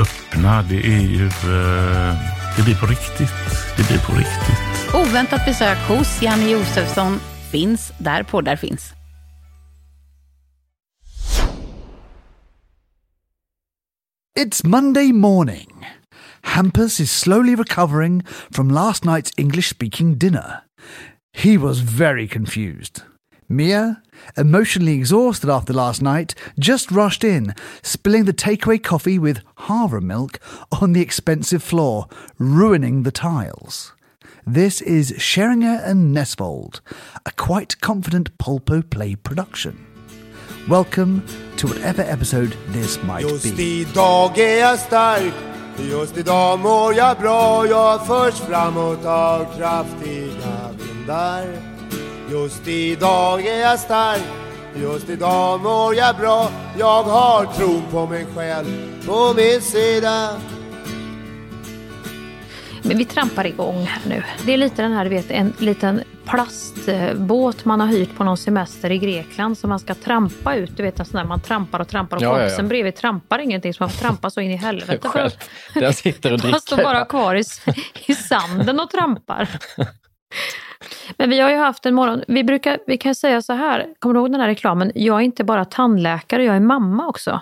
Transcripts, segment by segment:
öppna. Det är ju... eh, det blir på riktigt. Det blir på riktigt. Oväntat besök hos Janne Josefsson finns där poddar finns. It's Monday morning. Hampus is slowly recovering from last night's English speaking dinner. He was very confused. Mia, emotionally exhausted after last night, just rushed in, spilling the takeaway coffee with Havre milk on the expensive floor, ruining the tiles. This is Scheringer and Nesvold, a quite confident Pulpo Play production. Welcome to whatever episode this might Just be. idag är jag stark Just idag mår jag bra Jag förs framåt av kraftiga vindar Just idag är jag stark Just idag mår jag bra Jag har tron på mig själv på min sida Men vi trampar igång här nu. Det är lite den här, du vet, en liten plastbåt man har hyrt på någon semester i Grekland som man ska trampa ut. Du vet en sån där man trampar och trampar och Ja, ja, ja. kompisen bredvid trampar ingenting så man får trampa så in i helvete. Själv. Den sitter och Man står dricker. bara kvar i, i sanden och trampar. Men vi har ju haft en morgon, vi, brukar, vi kan säga så här, kommer du ihåg den här reklamen? Jag är inte bara tandläkare, jag är mamma också.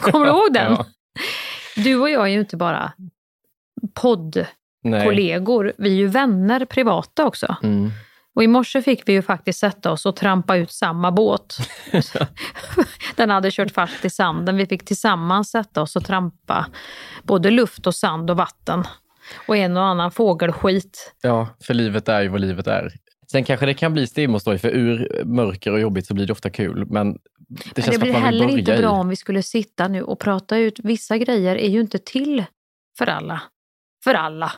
Kommer, du ihåg den? Ja. Du och jag är ju inte bara poddkollegor, vi är ju vänner privata också. Mm. Och i morse fick vi ju faktiskt sätta oss och trampa ut samma båt. Den hade kört fast i sanden. Vi fick tillsammans sätta oss och trampa både luft och sand och vatten. Och en och annan fågelskit. Ja, för livet är ju vad livet är. Sen kanske det kan bli stimostoj, för ur mörker och jobbigt så blir det ofta kul. Men det Men känns det blir heller inte i. bra om vi skulle sitta nu och prata ut. Vissa grejer är ju inte till för alla. För alla.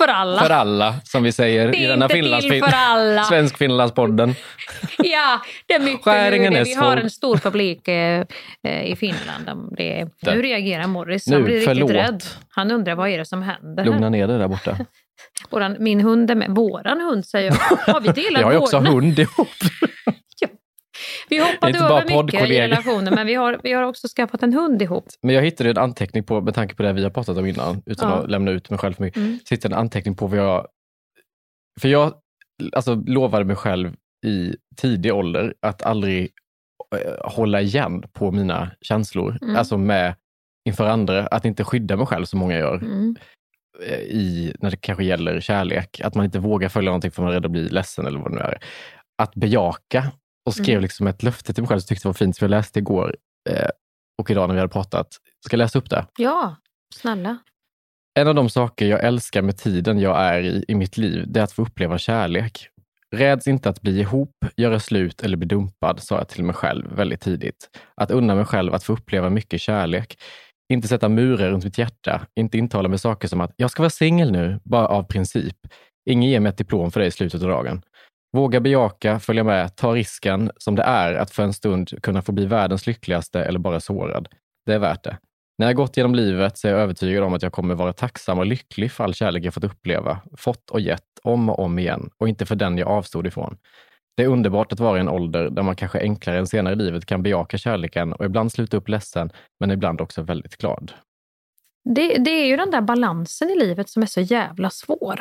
För alla. För alla, som vi säger Det i är denna inte Finlands till för alla. Svensk-Finlandspodden. Ja, det är mycket Skäringen nu. är Vi har en stor publik eh, eh, i Finland. Det, Där. nu reagerar Morris. Nu, Han blir riktigt förlåt. rädd. Han undrar vad är det som händer. Lugna ner dig där borta. Våran, min hund är med. Våran hund säger jag. Har vi delat Vi har ju också hund ihop. Vi hoppade inte bara över mycket i relationen men vi har, vi har också skaffat en hund ihop. Men jag hittade en anteckning på, med tanke på det vi har pratat om innan, utan Ja. att lämna ut mig själv för mycket. Mm. Så hittade jag en anteckning på vad jag... För jag alltså, lovade mig själv i tidig ålder att aldrig eh, hålla igen på mina känslor. Mm. Alltså med inför andra, att inte skydda mig själv som många gör. Mm. eh, i, när det kanske gäller kärlek. Att man inte vågar följa någonting för man är rädd att bli ledsen eller vad det nu är. Att bejaka och skrev Mm. liksom ett löfte till mig själv som jag tyckte var fint, som jag läste igår eh, och idag när vi hade pratat. Ska jag läsa upp det? Ja, snälla. En av de saker jag älskar med tiden jag är i, i mitt liv, det är att få uppleva kärlek. Räds inte att bli ihop, göra slut eller bli dumpad, sa jag till mig själv väldigt tidigt. Att unna mig själv att få uppleva mycket kärlek. Inte sätta murar runt mitt hjärta, inte intala mig saker som att jag ska vara singel nu, bara av princip. Ingen ger mig ett diplom för det i slutet av dagen. Våga bejaka, följa med, ta risken som det är att för en stund kunna få bli världens lyckligaste eller bara sårad. Det är värt det. När jag gått genom livet så är jag övertygad om att jag kommer vara tacksam och lycklig för all kärlek jag fått uppleva, fått och gett om och om igen och inte för den jag avstod ifrån. Det är underbart att vara i en ålder där man kanske enklare än senare i livet kan bejaka kärleken och ibland sluta upp ledsen, men ibland också väldigt glad. Det, det är ju den där balansen i livet som är så jävla svår.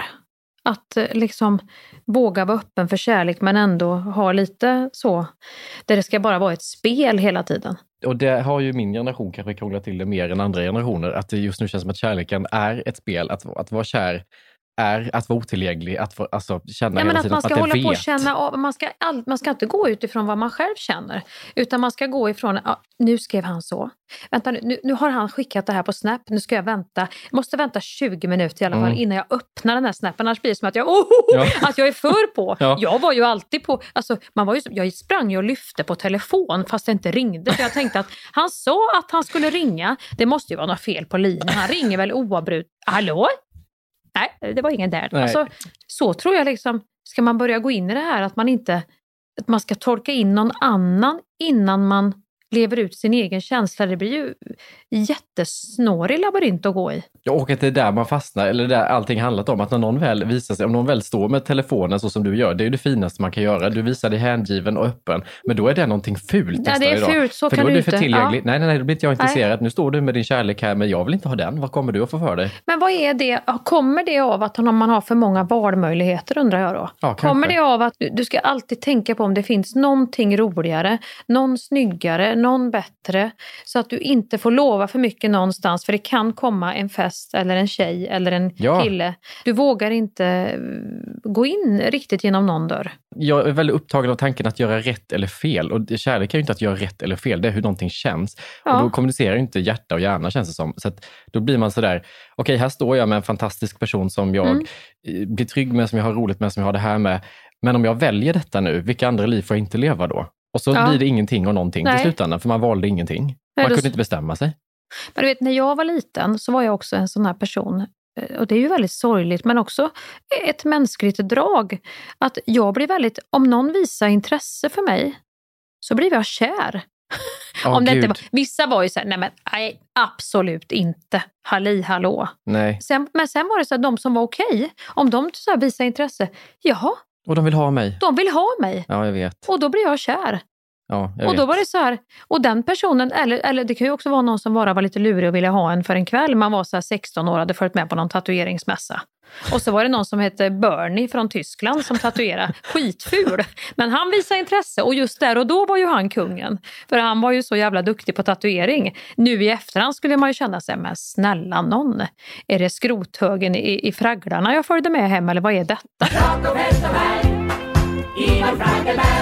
Att eh, liksom våga vara öppen för kärlek men ändå ha lite så, där det ska bara vara ett spel hela tiden. Och det har ju min generation kanske krånglat till det mer än andra generationer, att det just nu känns som att kärleken är ett spel. Att, att vara kär är att vara otillgänglig, att få, alltså, känna Ja, men hela att tiden man ska att hålla det på och vet. känna av, man ska, all, man ska inte gå utifrån vad man själv känner. Utan man ska gå ifrån, ja, nu skrev han så. Vänta nu, nu, har han skickat det här på Snap, nu ska jag vänta. Jag måste vänta 20 minuter i alla fall Mm. innan jag öppnar den här snappen. Annars blir det som att jag, oh, Ja. att jag är för på. Ja. Jag var ju alltid på, alltså, man var ju, jag sprang ju och lyfte på telefon fast det inte ringde. För jag tänkte att han sa att han skulle ringa. Det måste ju vara något fel på linjen. Han ringer väl oavbrutet. Hallå? Nej, det var ingen där. Nej. Alltså, så tror jag liksom, ska man börja gå in i det här att man inte, att man ska tolka in någon annan innan man lever ut sin egen känsla. Det blir ju jättesnårig labyrint att gå i. Ja, Och att det är där man fastnar, eller där allting handlat om. Att när någon väl visar sig, om någon väl står med telefonen så som du gör, det är ju det finaste man kan göra. Du visar dig hängiven och öppen. Men då är det någonting fult Ja, det är idag. fult, så för kan då är du du för inte. tillgänglig. Ja. Nej, nej, nej, då blir inte jag Nej. intresserad. Nu står du med din kärlek här, men jag vill inte ha den. Vad kommer du att få för dig? Men vad är det, kommer det av att man har för många valmöjligheter undrar jag då? Ja. Kommer det av att du ska alltid tänka på om det finns någonting roligare, någon snyggare, någon bättre, så att du inte får lova för mycket någonstans för det kan komma en fest eller en tjej eller en Ja. kille. Du vågar inte eh, gå in riktigt genom någon dörr. Jag är väldigt upptagen av tanken att göra rätt eller fel. Och kärlek är ju inte att göra rätt eller fel, det är hur någonting känns. Ja. Och då kommunicerar ju inte hjärta och hjärna känns det som. Så då blir man sådär, okej här står jag med en fantastisk person som jag Mm. eh, blir trygg med, som jag har roligt med, som jag har det här med. Men om jag väljer detta nu, vilka andra liv får jag inte leva då? Och så Ja. blir det ingenting och någonting Nej. till slutändan, för man valde ingenting. Nej, Man kunde inte bestämma sig. Men du vet, när jag var liten så var jag också en sån här person. eh, Och det är ju väldigt sorgligt, men också ett mänskligt drag. Att jag blir väldigt, om någon visar intresse för mig, så blir jag kär. Åh, om det inte var, vissa var ju så här, nej men nej, absolut inte. Halli hallå. Nej. Sen, men sen var det så att de som var okej, om de så här visar intresse, jaha, Och de vill ha mig. de vill ha mig. Ja, jag vet. Och då blir jag kär. Ja, Och då var det så här, och den personen, eller, eller det kan ju också vara någon som bara var lite lurig och ville ha en för en kväll. Man var så här 16 år och hade följt med på någon tatueringsmässa. Och så var det någon som hette Bernie från Tyskland som tatuerade. Skitful! Men han visade intresse och just där och då var ju han kungen. För han var ju så jävla duktig på tatuering. Nu i efterhand skulle man ju känna sig, men snälla någon. Är det skrothögen i, i fragglarna jag följde med hem eller vad är detta?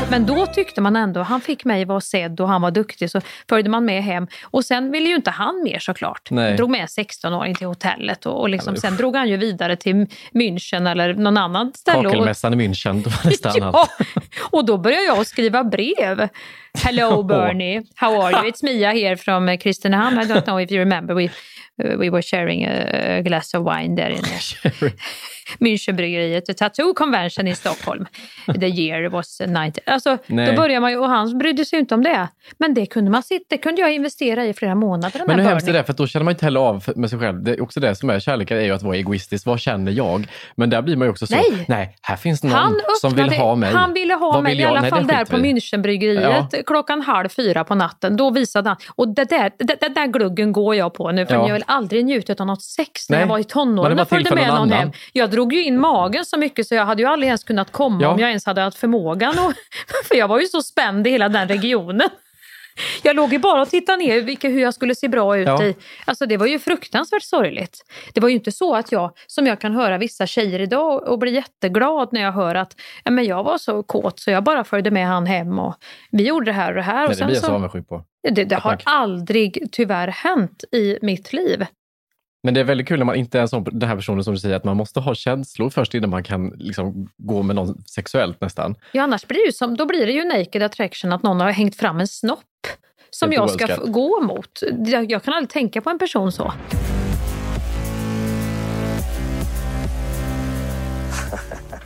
Men då tyckte man ändå, han fick mig vara sedd och han var duktig så följde man med hem. Och sen ville ju inte han mer såklart. Nej. Drog med 16-åring till hotellet och, och liksom, sen drog han ju vidare till München eller någon annan ställe. Kakelmässan i München, det var nästan ja, och då började jag skriva brev. Hello Bernie, how are you? It's Mia here from uh, Kristinehamn. I don't know if you remember. We, uh, we were sharing a glass of wine there in Münchenbryggeriet, the Tattoo Convention i Stockholm. The year was 90. Alltså, Nej. då började man ju, och han brydde sig inte om det. Men det kunde, man sitta, det kunde jag investera i flera månader. Men hur hemskt är det? För då känner man inte heller av med sig själv. Det är också det som är kärlek, är ju att vara egoistisk. Vad känner jag? Men där blir man ju också så, Nej. här finns någon Han som vill öppnade- ha mig. Han ville ha Vad mig vill i alla Nej, fall där på vi i. Klockan halv fyra på natten. Då visade han. Och det där, det, det där gluggen går jag på nu. För Ja. jag vill aldrig njutit av något sex när Nej. jag var i tonåren och följde med någon annan. hem. Jag drog ju in magen så mycket så jag hade ju aldrig ens kunnat komma Ja. om jag ens hade haft förmågan. Och, för jag var ju så spänd i hela den regionen. Jag låg ju bara och tittade ner vilka, hur jag skulle se bra ut Ja. i. Alltså det var ju fruktansvärt sorgligt. Det var ju inte så att jag, som jag kan höra vissa tjejer idag och bli jätteglad när jag hör att ja, men jag var så kåt så jag bara följde med han hem och vi gjorde det här och det här. Nej, och det sen blir jag så avundsjuk på. det, det har aldrig tyvärr hänt i mitt liv. Men det är väldigt kul när man inte är sån, den här personen som du säger, att man måste ha känslor först innan man kan liksom gå med någon sexuellt nästan. Ja, annars blir det ju som, då blir det ju naked attraction att någon har hängt fram en snopp som jag ska gå mot. Jag, jag kan aldrig tänka på en person så.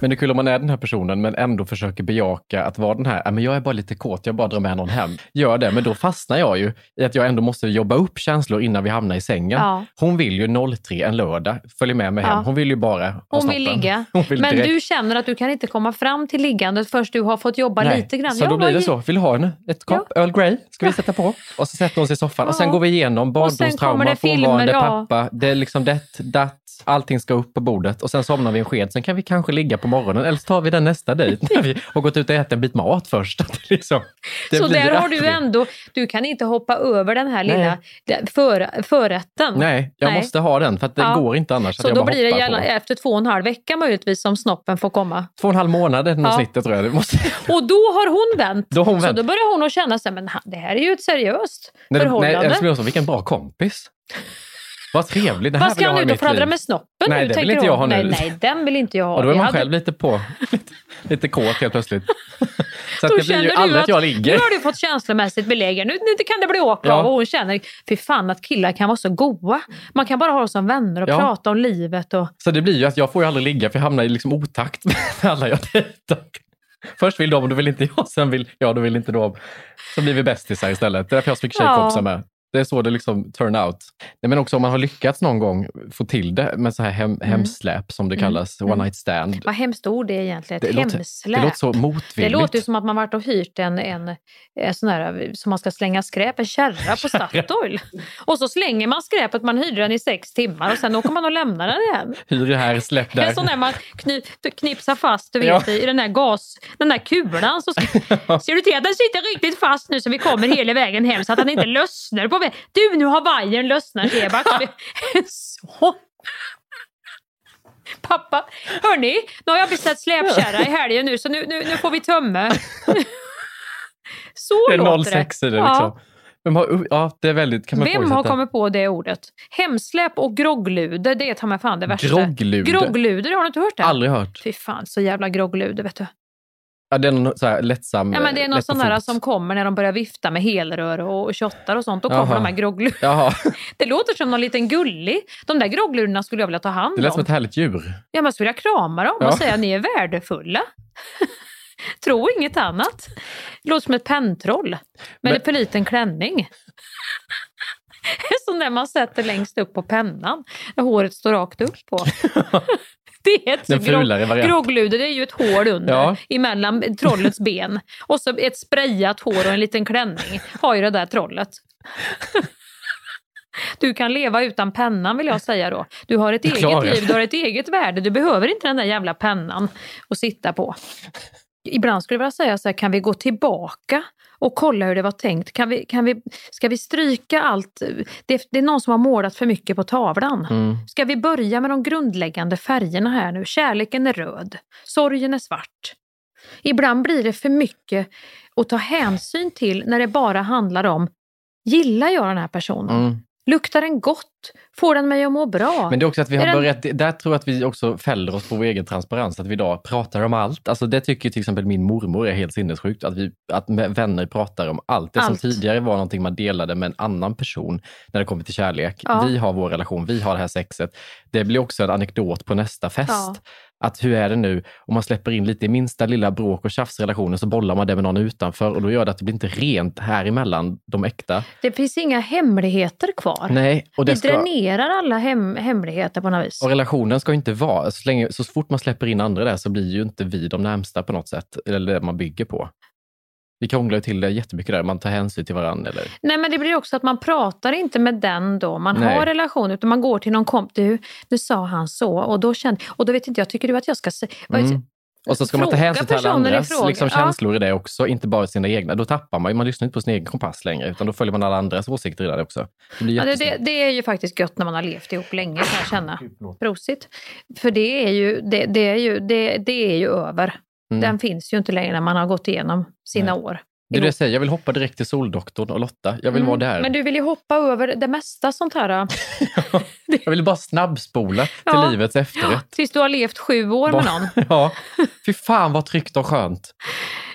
Men det är kul om man är den här personen men ändå försöker bejaka att vara den här, "Ja, men jag är bara lite kåt, jag bara drar med någon hem. Gör det, men då fastnar jag ju i att jag ändå måste jobba upp känslor innan vi hamnar i sängen. Ja. Hon vill ju 03 en lördag, följer med mig hem. Ja. Hon vill ju bara Hon vill ligga. Hon vill Men du känner att du kan inte komma fram till liggandet först du har fått jobba Nej, lite grann. Så då Ja, blir det vad- så. Vill du ha en, ett kopp Earl Grey? Ska vi sätta på? Och så sätter hon sig i soffan. Och sen Ja. går vi igenom barndomstrauma, frånvarande ja. pappa. Det är liksom det, datt, allting ska upp på bordet. Och sen somnar vi en sked. Sen kan vi kanske ligga på morgonen. Eller så tar vi den nästa dejt när vi har gått ut och ätit en bit mat först. Liksom, så där har du ändå, du kan inte hoppa över den här lilla för, förrätten. Nej, jag Nej. måste ha den för det Ja. går inte annars. Så då blir det gärna efter två och en halv vecka möjligtvis som snoppen får komma. Två och en halv månad är Ja. snittet tror jag. Och då har hon vänt. Då hon Så vänt. då börjar hon att känna sig, men det här är ju ett seriöst Nej, det- nej, förhållande. eller så blir hon så, vilken bra kompis. Vad trevlig, det här Vad ska jag han ut och fladdra med snoppen Nej, nu? det vill inte jag ha nu. Nej, nej, den vill inte jag ha. Och då är man hade- själv lite på, lite, lite kåt helt plötsligt. Så att det blir ju aldrig att, att jag Nu ligger. har du fått känslomässigt belägg. Nu, nu kan det bli åka Ja. Och hon känner, fy fan att killar kan vara så goa. Man kan bara ha dem som vänner och Ja. prata om livet. Och... Så det blir ju att jag får ju aldrig ligga för jag hamnar i liksom otakt med alla jag dejtar. Först vill de och då vill inte jag, sen vill jag och då vill inte de. Så blir vi bästisar istället. Det är därför jag har så mycket Ja. tjejkompisar med. Det är så det liksom turn out. Nej, men också om man har lyckats någon gång få till det med så här hem, hemsläp som det Mm. kallas, one night stand. Vad hemskt ord det är egentligen. Ett Det låter, hemsläp. det låter så Det motvilligt. låter ju som att man varit och hyrt en, en, en sån här som man ska slänga skräp, en kärra på Statoil. och så slänger man skräpet, man hyrde den i sex timmar och sen åker man och lämnar den igen. Hyr det här, släpp där. En sån där man knip, knipsar fast du vet, Ja. i den där gas, den där kulan. Så ska, ser du till att den sitter riktigt fast nu så vi kommer hela vägen hem så att den inte lossnar på vägen. Du, nu har vajern lossnat Ebert. så. Pappa, hörni, nu har jag beställt släpkärra i helgen nu så nu, nu, nu får vi tömma. så Det är låter 06 i det Ja. liksom. Men har, ja, det är väldigt, kan man Vem har kommit på det ordet? Hemsläp och groggluder, det är ta mig fan det värsta. Groggluder? Groggluder, har du inte hört det? Aldrig hört. Fy fan, så jävla groggluder vet du. Ja, det är någon så här lättsam... Ja, men det är någon sån där som kommer när de börjar vifta med helrör och, och shottar och sånt. Då kommer Jaha. de här groggluderna. Jaha, Det låter som någon liten gullig. De där grogglurarna skulle jag vilja ta hand det lät om. som ett härligt djur. Ja, man skulle vilja krama dem Ja. och säga ni är värdefulla. Tro inget annat. Det låter som ett penntroll med Men- en för liten klänning. En sån där man sätter längst upp på pennan. Håret står rakt upp på. Det är ett Den fulare variant. groggluder, det är ju ett hål under Ja. emellan trollets ben. Och så ett sprayat hår och en liten klänning har ju det där trollet. Du kan leva utan pennan vill jag säga då. Du har ett eget liv, du har ett eget värde. Du behöver inte den där jävla pennan att sitta på. Ibland skulle jag vilja säga så här, kan vi gå tillbaka och kolla hur det var tänkt? Kan vi, kan vi, ska vi stryka allt? Det, det är någon som har målat för mycket på tavlan. Mm. Ska vi börja med de grundläggande färgerna här nu? Kärleken är röd, sorgen är svart. Ibland blir det för mycket att ta hänsyn till när det bara handlar om Gillar jag den här personen? Mm. Luktar den gott? Får den mig att må bra? Men det är också att vi har den- börjat, där tror jag att vi också fäller oss på vår egen transparens, att vi idag pratar om allt. Alltså det tycker till exempel min mormor är helt sinnessjukt, att, vi, att vänner pratar om allt. Det som Allt. tidigare var någonting man delade med en annan person när det kommer till kärlek. Ja. Vi har vår relation, vi har det här sexet. Det blir också en anekdot på nästa fest. Ja. Att hur är det nu? Om man släpper in lite i minsta lilla bråk och tjafsrelationer så bollar man det med någon utanför och då gör det att det blir inte rent här emellan de äkta. Det finns inga hemligheter kvar. Nej, och det Vi ska... dränerar alla hem, hemligheter på något vis. Och relationen ska inte vara, så, länge, så fort man släpper in andra där så blir ju inte vi de närmsta på något sätt, eller det man bygger på. Vi krånglar ju till det jättemycket där, man tar hänsyn till varandra. Eller? Nej men det blir också att man pratar inte med den då man Nej. har relation utan man går till någon kompis. Du, nu sa han så och då kände och då vet inte jag, tycker du att jag ska säga... Mm. Och så ska man ta hänsyn till alla andras liksom, Ja. känslor i det också, inte bara sina egna. Då tappar man ju, man lyssnar inte på sin egen kompass längre, utan då följer man alla andras åsikter i det också. Det blir Ja, det, det, det är ju faktiskt gött när man har levt ihop länge kan jag känna. Prosit. För det är ju, det, det är ju, det, det är ju över. Mm. Den finns ju inte längre när man har gått igenom sina år. Det är det jag säger, jag vill hoppa direkt till Soldoktorn och Lotta. Jag vill Mm. vara där. Men du vill ju hoppa över det mesta sånt här. Jag vill bara snabbspola till Ja. livets efterrätt. Tills du har levt sju år med någon. ja, fy fan vad tryggt och skönt.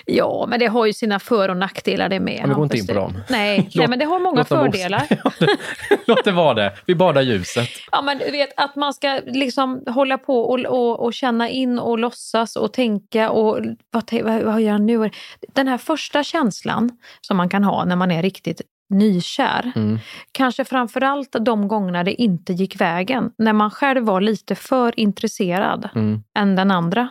Ja, men det har ju sina för och nackdelar det med. Ja, vi går inte in på dem. Nej, nej Låt- men det har många fördelar. Låt det vara det. Vi badar ljuset. Ja, men du vet att man ska liksom hålla på och, och, och känna in och låtsas och tänka och vad, vad, vad gör jag nu? Den här första känslan som man kan ha när man är riktigt nykär. Mm. Kanske framförallt de gångerna det inte gick vägen. När man själv var lite för intresserad Mm. än den andra.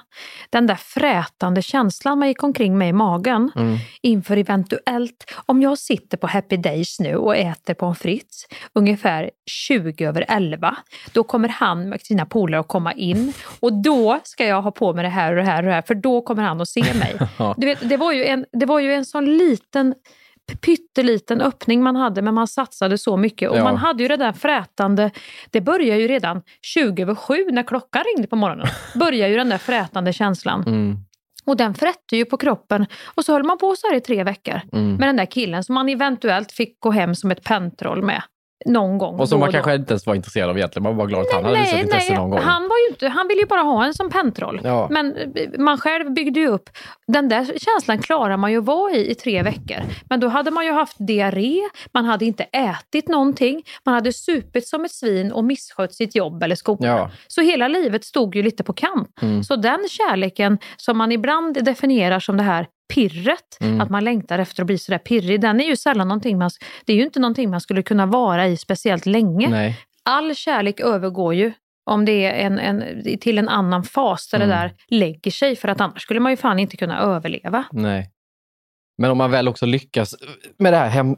Den där frätande känslan man gick omkring med i magen Mm. inför eventuellt, om jag sitter på Happy Days nu och äter pommes frites ungefär 20 över 11, då kommer han med sina polare att komma in och då ska jag ha på mig det här och det här och det här, för då kommer han att se mig. Du vet, det, var ju en, det var ju en sån liten pytteliten öppning man hade men man satsade så mycket och Ja. man hade ju det där frätande, det börjar ju redan 20 över 7 när klockan ringde på morgonen, börjar ju den där frätande känslan. Mm. Och den frätte ju på kroppen och så höll man på så här i tre veckor Mm. med den där killen som man eventuellt fick gå hem som ett pentroll med någon gång. Och som då man och kanske då. inte ens var intresserad av egentligen. Man var bara glad att han hade visat intresse någon gång. han, var ju inte, han ville ju bara ha en som pentroll. Ja. Men eh, man själv byggde ju upp, den där känslan klarar man ju att vara i i tre veckor. Men då hade man ju haft diarré, man hade inte ätit någonting, man hade supit som ett svin och misskött sitt jobb eller skolan. Ja. Så hela livet stod ju lite på kant. Mm. Så den kärleken som man ibland definierar som det här pirret, Mm. att man längtar efter att bli sådär pirrig, den är ju sällan någonting man, det är ju inte någonting man skulle kunna vara i speciellt länge. Nej. All kärlek övergår ju om det är en, en, till en annan fas där Mm. det där lägger sig, för att annars skulle man ju fan inte kunna överleva. Nej. Men om man väl också lyckas med det här hem...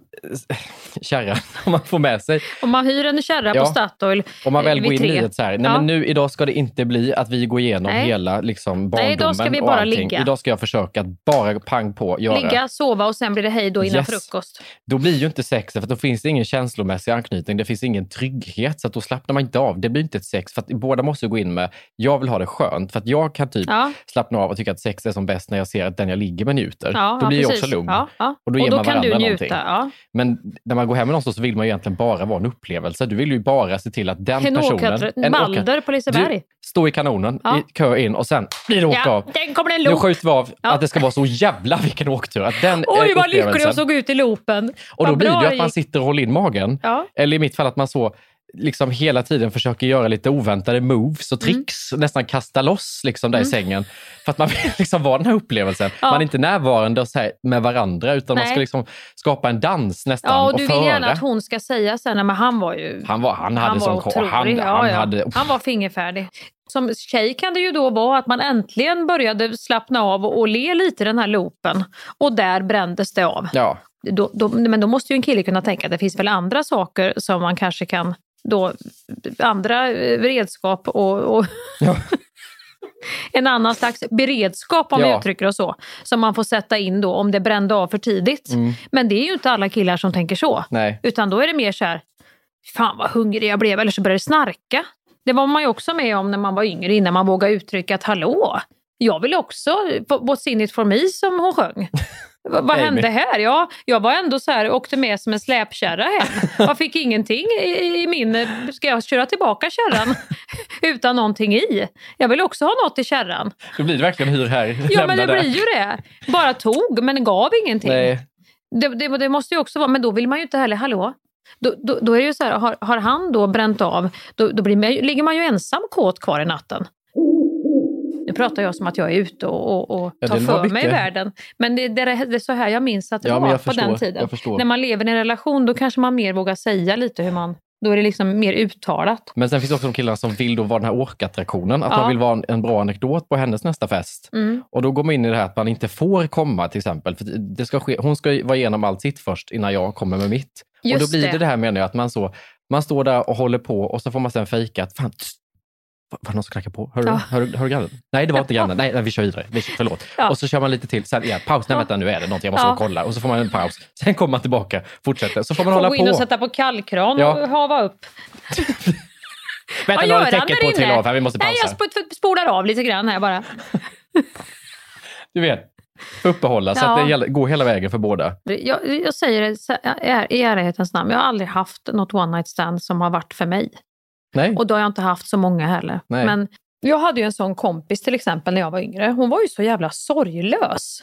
kärran, om man får med sig. Om man hyr en kärra Ja. på Statoil Om man väl eh, går in i det så här, nej Ja. men nu idag ska det inte bli att vi går igenom Nej. hela liksom, Nej, barndomen idag ska vi bara ligga. Idag ska jag försöka att bara pang på göra. Ligga, sova och sen blir det hej då innan Yes. frukost. Då blir ju inte sexet, för då finns det ingen känslomässig anknytning, det finns ingen trygghet, så att då slappnar man inte av. Det blir inte ett sex, för båda måste gå in med, jag vill ha det skönt, för att jag kan typ Ja. slappna av och tycka att sex är som bäst när jag ser att den jag ligger med njuter. Ja, då blir precis. också lugn. Ja, ja. Och då ger man kan du varandra njuta. någonting. Men när man går hem med någon så vill man ju egentligen bara vara en upplevelse. Du vill ju bara se till att den En personen... åkare, Balder på Liseberg. Du, stå i kanonen, i kö in och sen blir det åka Ja, av. den kommer en Nu loop. skjuter vi av att det ska vara så jävla vilken åktur. Att den Oj är vad lycklig jag såg ut i loopen. Och då blir det att man sitter och håller in magen. Eller i mitt fall att man så liksom hela tiden försöker göra lite oväntade moves och tricks, och nästan kasta loss liksom där i Mm. sängen. För att man vill liksom vara den här upplevelsen. Ja. Man är inte närvarande med varandra utan man Nej. ska liksom skapa en dans nästan Ja, och och du vill gärna att hon ska säga sen, "Nej, men han var ju... Han, var, han hade sån koll. otrolig. Han, Ja, han, ja. hade, han var fingerfärdig. Som tjej kan det ju då vara att man äntligen började slappna av och, och le lite i den här loopen. Och där brändes det av. ja, Då, då, men då måste ju en kille kunna tänka att det finns väl andra saker som man kanske kan då, andra eh, redskap och, och en annan slags beredskap om vi Ja. uttrycker oss så. Som man får sätta in då om det brände av för tidigt. Mm. Men det är ju inte alla killar som tänker så. nej. Utan då är det mer så här, fan vad hungrig jag blev, eller så började det snarka. Det var man ju också med om när man var yngre, innan man vågade uttrycka att hallå, jag vill också, what's in it for me som hon sjöng. Vad Amy. hände här? Ja, jag var ändå så här, åkte med som en släpkärra hem. Jag fick ingenting i, i min... Ska jag köra tillbaka kärran utan någonting i? Jag vill också ha något i kärran. Då blir det verkligen hyr här, Ja, men det där. blir ju det. Bara tog, men gav ingenting. Nej. Det, det, det måste ju också vara, men då vill man ju inte heller, hallå? Då, då, då är det ju så här, har, har han då bränt av, då, då blir ligger man ju ensam kåt kvar i natten. Nu pratar jag som att jag är ute och, och, och Ja, tar för mig världen. Men det, det, är- det är så här jag minns att det Ja, var på den förstår, tiden. jag förstår. När man lever i en relation då kanske man mer vågar säga lite hur man... Då är det liksom mer uttalat. Men sen finns det också de killarna som vill då vara den här orkattraktionen. Att Ja. man vill vara en, en bra anekdot på hennes nästa fest. Mm. Och då går man in i det här att man inte får komma till exempel. För det ska ske, hon ska vara igenom allt sitt först innan jag kommer med mitt. och då Just blir det. det. det här menar jag, att man, så, man står där och håller på och så får man sen fejka att fan, var det någon som knackade på? Hör du, Ja. hör, du- hör du grannen? Nej, det var inte grannen. Nej, nej, vi kör vidare. Vi förlåt. Ja. Och så kör man lite till. Sen igen, paus. Nej, Ja. vänta, nu är det någonting. Jag måste Ja. och kolla. Och så får man en paus. Sen kommer man tillbaka, fortsätter. Så får man Få hålla gå in på. och sätta på kallkran Ja. och hava upp. Vänta, nu har han täcket på att trilla av här. Vi måste Nej, pausa. jag sp- spolar av lite grann här bara. Du vet, uppehålla så Ja. att det går hela vägen för båda. Jag, jag säger det i ärlighetens namn, jag har aldrig haft något one night stand som har varit för mig. Nej. Och då har jag inte haft så många heller. Nej. Men jag hade ju en sån kompis till exempel när jag var yngre. Hon var ju så jävla sorglös.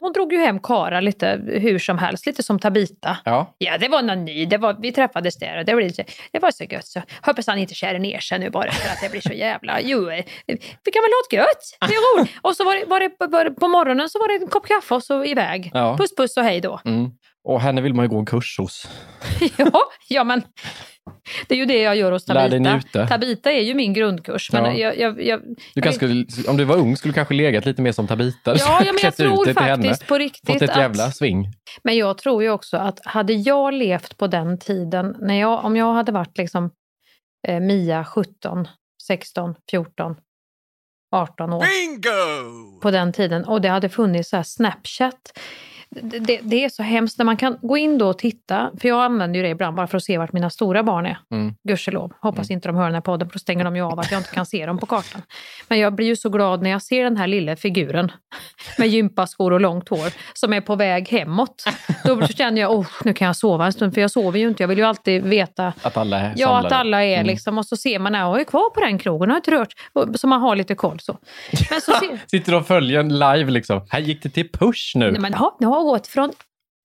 Hon drog ju hem kara lite hur som helst, lite som Tabita. Ja. Ja, det var någon ny. Det var, vi träffades där och det, blev, lite- det var så gött. Så hoppas han inte kär ner sig nu bara för att det blir så jävla... Jo, eh, vi kan väl ha det gött? Det är roligt. Och så var det, var det, var det, på morgonen så var det en kopp kaffe och så iväg. Ja. Puss puss och hej då. Mm. Och henne vill man ju gå en kurs hos. ja, ja, men det är ju det jag gör hos Tabita. Tabita är ju min grundkurs. Men Ja. jag, jag, jag, Du jag kanske skulle, om du var ung skulle du kanske legat lite mer som Tabita. Ja, ja, men jag tror till henne. faktiskt på riktigt Fått ett att- jävla sving. Men jag tror ju också att hade jag levt på den tiden, när jag, om jag hade varit liksom eh, Mia 17, 16, 14, 18 år. Bingo! På den tiden och det hade funnits så här Snapchat. Det, det, är så hemskt när man kan gå in då och titta, för jag använder ju det ibland bara för att se vart mina stora barn är. Mm. Gudskelov. Hoppas inte de hör den här podden för då stänger de ju av att jag inte kan se dem på kartan. Men jag blir ju så glad när jag ser den här lilla figuren med gympaskor och långt hår som är på väg hemåt. Då känner jag, oh, nu kan jag sova en stund för jag sover ju inte. Jag vill ju alltid veta Att alla är Ja, samlade. att alla är Mm. liksom. Och så ser man, jag är kvar på den krogen, har inte rört. Så man har lite koll så. Men så ser, Sitter och följer en live liksom. Här gick det till push nu. Nej, men, ja, nu gått från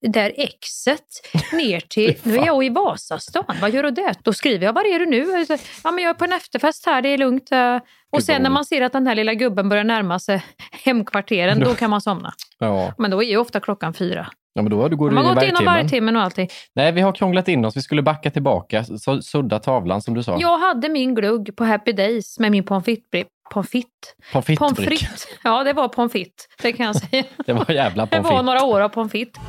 där exet ner till, nu är jag i Vasastan, vad gör du där? Då skriver jag, var är du nu? Ja men jag är på en efterfest här, det är lugnt. eh." Och sen när man ser att den här lilla gubben börjar närma sig hemkvarteren, då kan man somna. Ja. Men då är ju ofta klockan fyra. Ja, men då har du går Man har gått igenom vargtimmen. och allting. Nej, vi har krånglat in oss. Vi skulle backa tillbaka, så, sudda tavlan som du sa. Jag hade min glugg på Happy Days med min pommes frites. Pommes frites? Pommes frites. Ja, det var pommes frites. Det kan jag säga. Det var jävla Det pommes var frites. några år av pommes frites.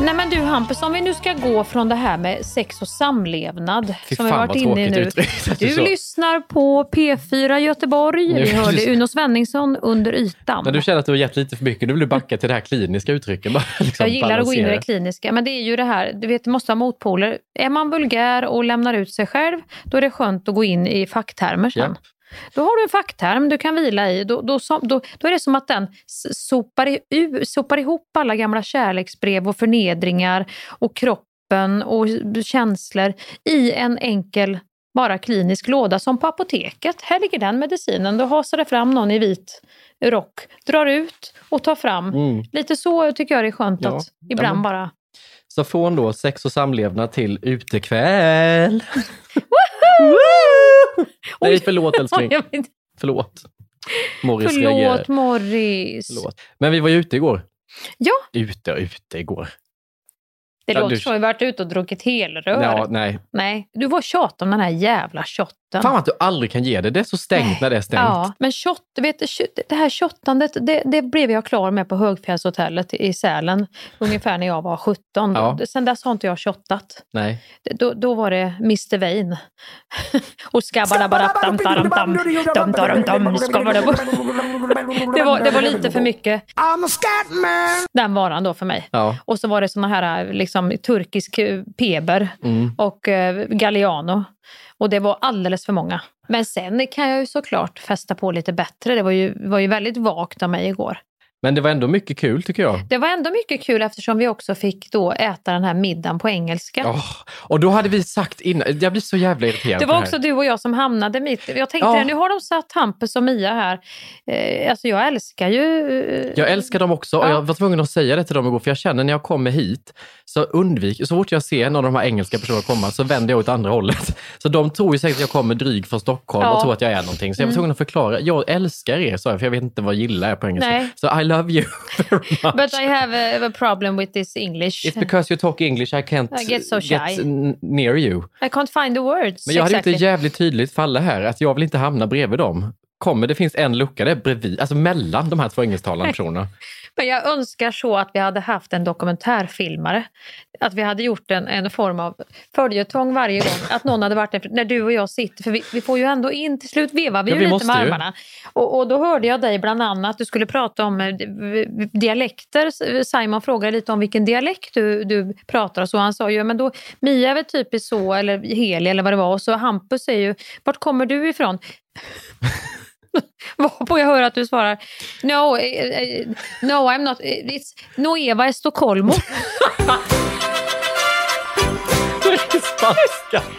Nej men du Hampus, om vi nu ska gå från det här med sex och samlevnad Fy som vi varit inne i nu. du Du lyssnar på P4 Göteborg. Nu- Vi hörde Uno Svenningsson under ytan. När du känner att du har gett lite för mycket, du vill du backa till det här kliniska uttrycket. Bara, liksom, Jag gillar att gå in i det balansera. kliniska, men det är ju det här, du vet, det måste ha motpoler. Är man vulgär och lämnar ut sig själv, då är det skönt att gå in i facktermer sen. Japp. Då har du en fackterm du kan vila i. Då, då, då, då är det som att den sopar, i, sopar ihop alla gamla kärleksbrev och förnedringar och kroppen och känslor i en enkel bara klinisk låda som på apoteket. Här ligger den medicinen. Då hasar det fram någon i vit rock, drar ut och tar fram. Mm. Lite så tycker jag det är skönt Ja. att ibland Ja, bara... Så från då sex och samlevnad till utekväll. Nej, förlåt älskling. Förlåt. Morris Förlåt reagerar. Morris. Förlåt. Men vi var ju ute igår. Ja, Ute och ute igår. det Ja, låter du- som vi varit ute och druckit helrör. Ja, nej. Nej, du var tjat om den här jävla shotten. Fan att du aldrig kan ge det. Det är så stängt när det är stängt. Ja, men shot, du vet, shot- det här shottandet, det, det blev jag klar med på Högfjällshotellet i Sälen ungefär när jag var 17. Ja. Sen dess har inte jag shottat. Nej. Då, då var det Mr Vain. och skabbarabaratam taram tam dum taram tam skabbarabara. det, var, det var lite för mycket den varan då för mig. Ja. Och så var det såna här liksom, turkisk eh, peber Mm. och eh, Galliano. Och det var alldeles för många. Men sen kan jag ju såklart fästa på lite bättre. Det var ju, var ju väldigt vagt av mig igår. Men det var ändå mycket kul tycker jag. Det var ändå mycket kul eftersom vi också fick då äta den här middagen på engelska. Åh, och då hade vi sagt innan, jag blir så jävla irriterad Det var här. också du och jag som hamnade mitt. Jag tänkte det, nu har de satt Hampus och Mia här. Eh, alltså jag älskar ju... eh, Jag älskar dem också och Ja. jag var tvungen att säga det till dem igår för jag känner när jag kommer hit så undviker, så fort jag ser någon av de här engelska personerna komma så vänder jag åt andra hållet. Så de tror ju säkert att jag kommer dryg från Stockholm Ja. och tror att jag är någonting. Så jag var Mm. tvungen att förklara, jag älskar er sa jag för jag vet inte vad gilla är på engelska. Nej. Så I love you very much. But I have a, a problem with this English. It's because you talk English I can't I get so shy. n- near you. I can't find the words. Men jag hade exactly. det jävligt tydligt för alla här att jag vill inte hamna bredvid dem. Kommer det finns en lucka, det är bredvid, alltså mellan de här två engelsktalande personerna. Men jag önskar så att vi hade haft en dokumentärfilmare. Att vi hade gjort en, en form av följetong varje gång. Att någon hade varit där, när du och jag sitter, för vi, vi får ju ändå in, till slut vevar vi Ja, ju vi lite med armarna. Och, och då hörde jag dig bland annat, du skulle prata om eh, dialekter. Simon frågade lite om vilken dialekt du, du pratar och så. Han sa ju, men då, Mia är väl typiskt så, eller Heli eller vad det var. Och så Hampus säger ju, vart kommer du ifrån? Varpå jag hör att du svarar No, eh, eh, no I'm not. eh, It's Noeva är Stockholmo.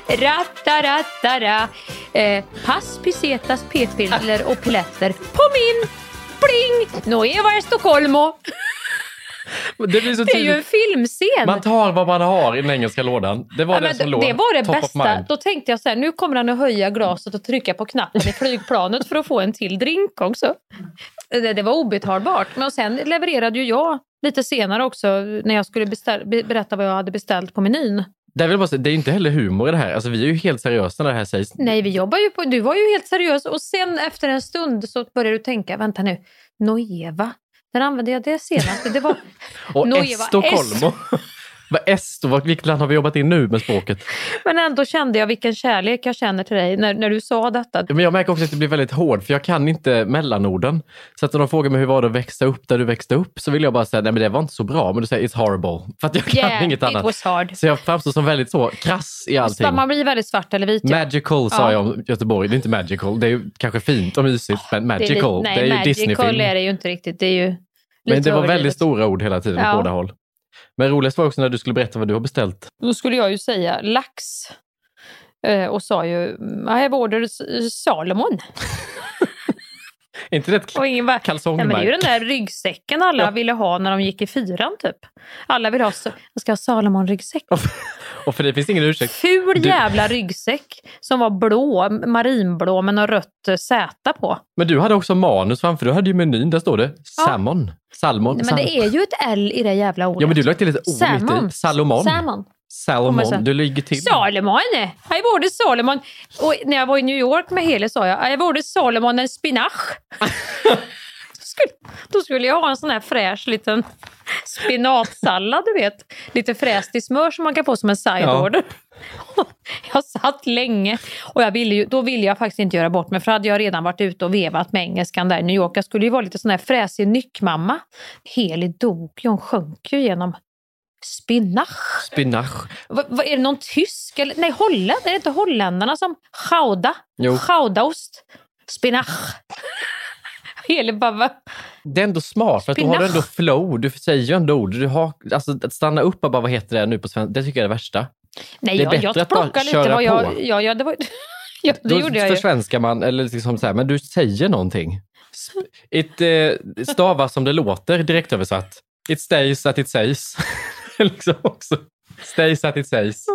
Ratta, ratta, ra. Eh, pass, pisetas, p-piller och piletter på min pling. Noeva är Stockholmo. Det, blir så Det är ju en filmscen. Man tar vad man har i den engelska lådan. Det var Ja, det som låg det var det top bästa. Då tänkte jag så här, nu kommer han att höja glaset och trycka på knappen i flygplanet för att få en till drink också. Det, det var obetalbart. Men sen levererade ju jag lite senare också när jag skulle beställ, be, berätta vad jag hade beställt på menyn. Det är, väl bara, så- det är inte heller humor i det här. Alltså, vi är ju helt seriösa när det här sägs. Nej, vi jobbar ju på, du var ju helt seriös och sen efter en stund så började du tänka, vänta nu, Noeva, när använde jag det senast? Det var Och Noeva, Estocolmo. Vad Esto, vad- vilket land har vi jobbat in nu med språket? Men ändå kände jag vilken kärlek jag känner till dig när, när du sa detta. Men jag märker också att det blir väldigt hård, för jag kan inte mellanorden. Så att när de frågar mig hur var det att växa upp där du växte upp, så vill jag bara säga, nej men det var inte så bra. Men du säger it's horrible. För att jag kan Yeah, inget it annat. was hard. Så jag framstår som väldigt så krass i allting. Man blir väldigt svart eller vit. ja. Magical sa Ja. jag om Göteborg. Det är inte magical. Det är ju kanske fint och mysigt, men Det är li- magical, det är, nej, ju magical Disney-film. är det ju inte riktigt. Det är ju Men det var väldigt stora ord hela tiden Ja. på båda håll. Men roligast var också när du skulle berätta vad du har beställt. Då skulle jag ju säga lax. Eh, och sa ju, I have ordered Salomon. Inte det ett Och ingen bara, ja, men det är ju den där ryggsäcken alla ville ha när de gick i fyran typ. Alla vill ha, jag ska ha Salomon-ryggsäck. Och för det finns ingen ursäkt. Ful Du- jävla ryggsäck som var blå, marinblå med något rött eh, Z på. Men du hade också manus framför. Du hade ju menyn. Där står det salmon. Salmon. Men Sal- det är ju ett L i det jävla ordet. Ja, men du lade till ett mitt Salmon. i. Salomon. Salmon. Salomon. Du ligger till. Salomon! Jag borde Salomon. Och när jag var i New York med Heli sa jag, jag borde Salomon en spinach. skulle, då skulle jag ha en sån här fräsch liten spinatsallad, du vet. Lite fräst i smör som man kan få som en side Ja. Jag satt länge och jag ville ju, då ville jag faktiskt inte göra bort mig för hade jag redan varit ute och vevat med engelskan där i New York. Jag skulle ju vara lite sån här fräsig nyckmamma. Heli dog ju, hon sjönk ju genom spinach. Spinach. Va, va, är det någon tysk? Eller, nej, Holland. Är det inte holländarna som Gouda? Jo. Goudaost. Spinach. Hela bara, va? Det är ändå smart, för att har du Spinach. ändå flow. Du säger ju ändå ord. Du har, alltså, att stanna upp och bara, vad heter det nu på svenska? Det tycker jag är det värsta. Nej, Det är jag, bättre jag att bara köra vad jag... på. Ja, ja, det var, ja, det Då gjorde jag försvenskar man, eller liksom så här, men du säger någonting. It eh, stavas som det låter, direkt översatt. It stays at it says. liksom också. Stays at it says.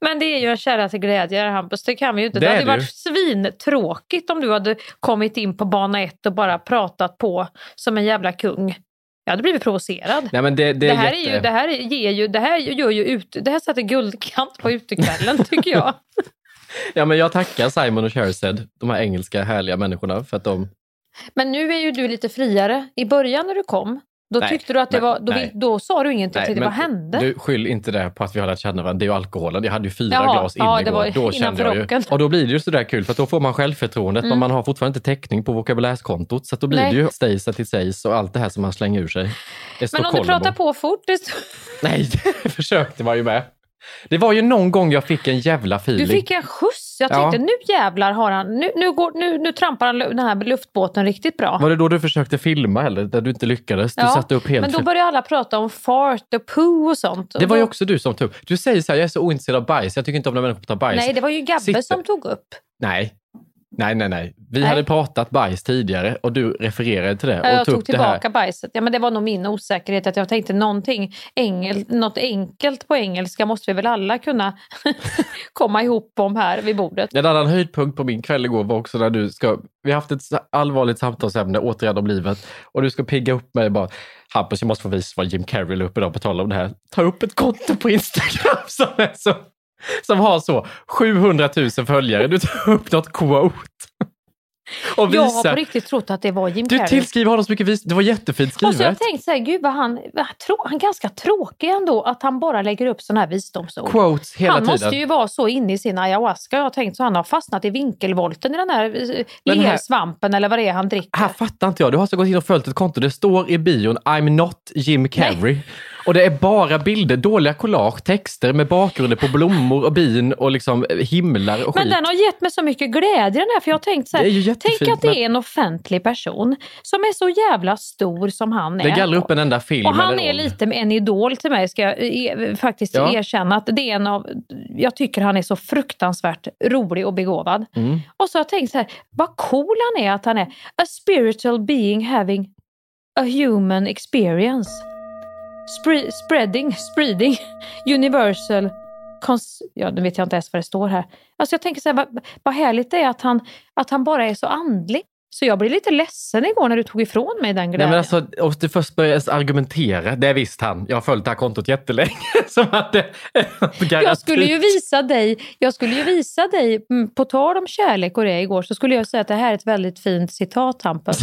Men det är ju en kära till glädje Hampus, det kan vi ju inte. Det Det, hade det varit svintråkigt om du hade kommit in på bana ett och bara pratat på som en jävla kung. Jag hade blivit provocerad. Nej, men det, det, Det, är här, jätte... är ju, det, här ger ju, det här gör ju ut, det här sätter guldkant på utekvällen tycker jag. Ja, men jag tackar Simon och Shersed, de här engelska härliga människorna, för att de... Men nu är ju du lite friare. I början när du kom, då Nej, tyckte du att det men- var, då, nej. då sa du ingenting. Tänkte, men vad hände? Du, skyll inte det på att vi har lärt känna varandra. Det är ju alkoholen. Jag hade ju fyra Jaha, glas in ja, det igår. Då kände jag ju. Och då blir det ju sådär kul, för att då får man självförtroendet, Mm. men man har fortfarande inte täckning på vokabulärskontot. Så då blir Nej. det ju stays at it says och allt det här som man slänger ur sig. Men om du pratar på fort, det, Nej, det försökte man ju med. Det var ju någon gång jag fick en jävla feeling. du fick en skjuts. Jag Ja. tänkte nu jävlar har han, nu, nu, går, nu, nu trampar han den här luftbåten riktigt bra. Var det då du försökte filma eller? Där du inte lyckades? Du Ja, satte upp helt Men då började alla prata om fart och poo och sånt. Det var ju också du som tog upp. Du säger så här, jag är så ointresserad av bajs. Jag tycker inte om när människor tar bajs. Nej, det var ju Gabbe Sitter- som tog upp. Nej. Nej, nej, nej. Vi Nej. hade pratat bajs tidigare och du refererade till det. Ja, och jag tog tog tillbaka bajset. Ja, men det var nog min osäkerhet att jag tänkte någonting engel, något enkelt på engelska måste vi väl alla kunna komma ihop om här vid bordet. En annan höjdpunkt på min kväll igår var också när du ska... Vi har haft ett allvarligt samtalsämne, återigen om livet. Och du ska pigga upp mig bara. Hampus, jag måste få visa vad Jim Carrey la upp idag på tal om det här. Ta upp ett konto på Instagram som är så... Som har så 700 000 följare. Du tar upp något quote. Och Jag har visar... på riktigt trott att det var Jim Du Carrey. tillskriver honom så mycket vis. Det var jättefint Och så jag skrivet. tänkt så här, gud vad han, han är ganska tråkig ändå att han bara lägger upp sådana här visdomsord. Quotes hela han tiden. måste ju vara så inne i sin ayahuasca. Jag har tänkt så han har fastnat i vinkelvolten i den här eh, lersvampen eller vad det är han dricker. Här fattar inte jag. Du har så gått in och följt ett konto. Det står i bion I'm not Jim Carrey. Och det är bara bilder, dåliga collage, texter med bakgrunder på blommor och bin och liksom himlar och Men skit. den har gett mig så mycket glädje den här, för jag har tänkt så här, tänk att det men- är en offentlig person som är så jävla stor som han är. Det gallrar upp en enda film Och han är lite en idol till mig, ska jag eh, faktiskt Ja. erkänna. Att det är en av, jag tycker han är så fruktansvärt rolig och begåvad. Mm. Och så har jag tänkt så här, vad cool han är att han är a spiritual being having a human experience. Spre- spreading, spreading, universal, cons- ja nu vet jag inte ens vad det står här. Alltså jag tänker så här, vad, vad härligt det är att han, att han bara är så andlig. Så jag blev lite ledsen igår när du tog ifrån mig den Nej, glädjen. men alltså, och du först börjar argumentera. Det är visst han. Jag har följt det här kontot jättelänge. Som att det Jag skulle ju visa dig, jag skulle ju visa dig, mm, på tal om kärlek och det igår, så skulle jag säga att det här är ett väldigt fint citat Hampus.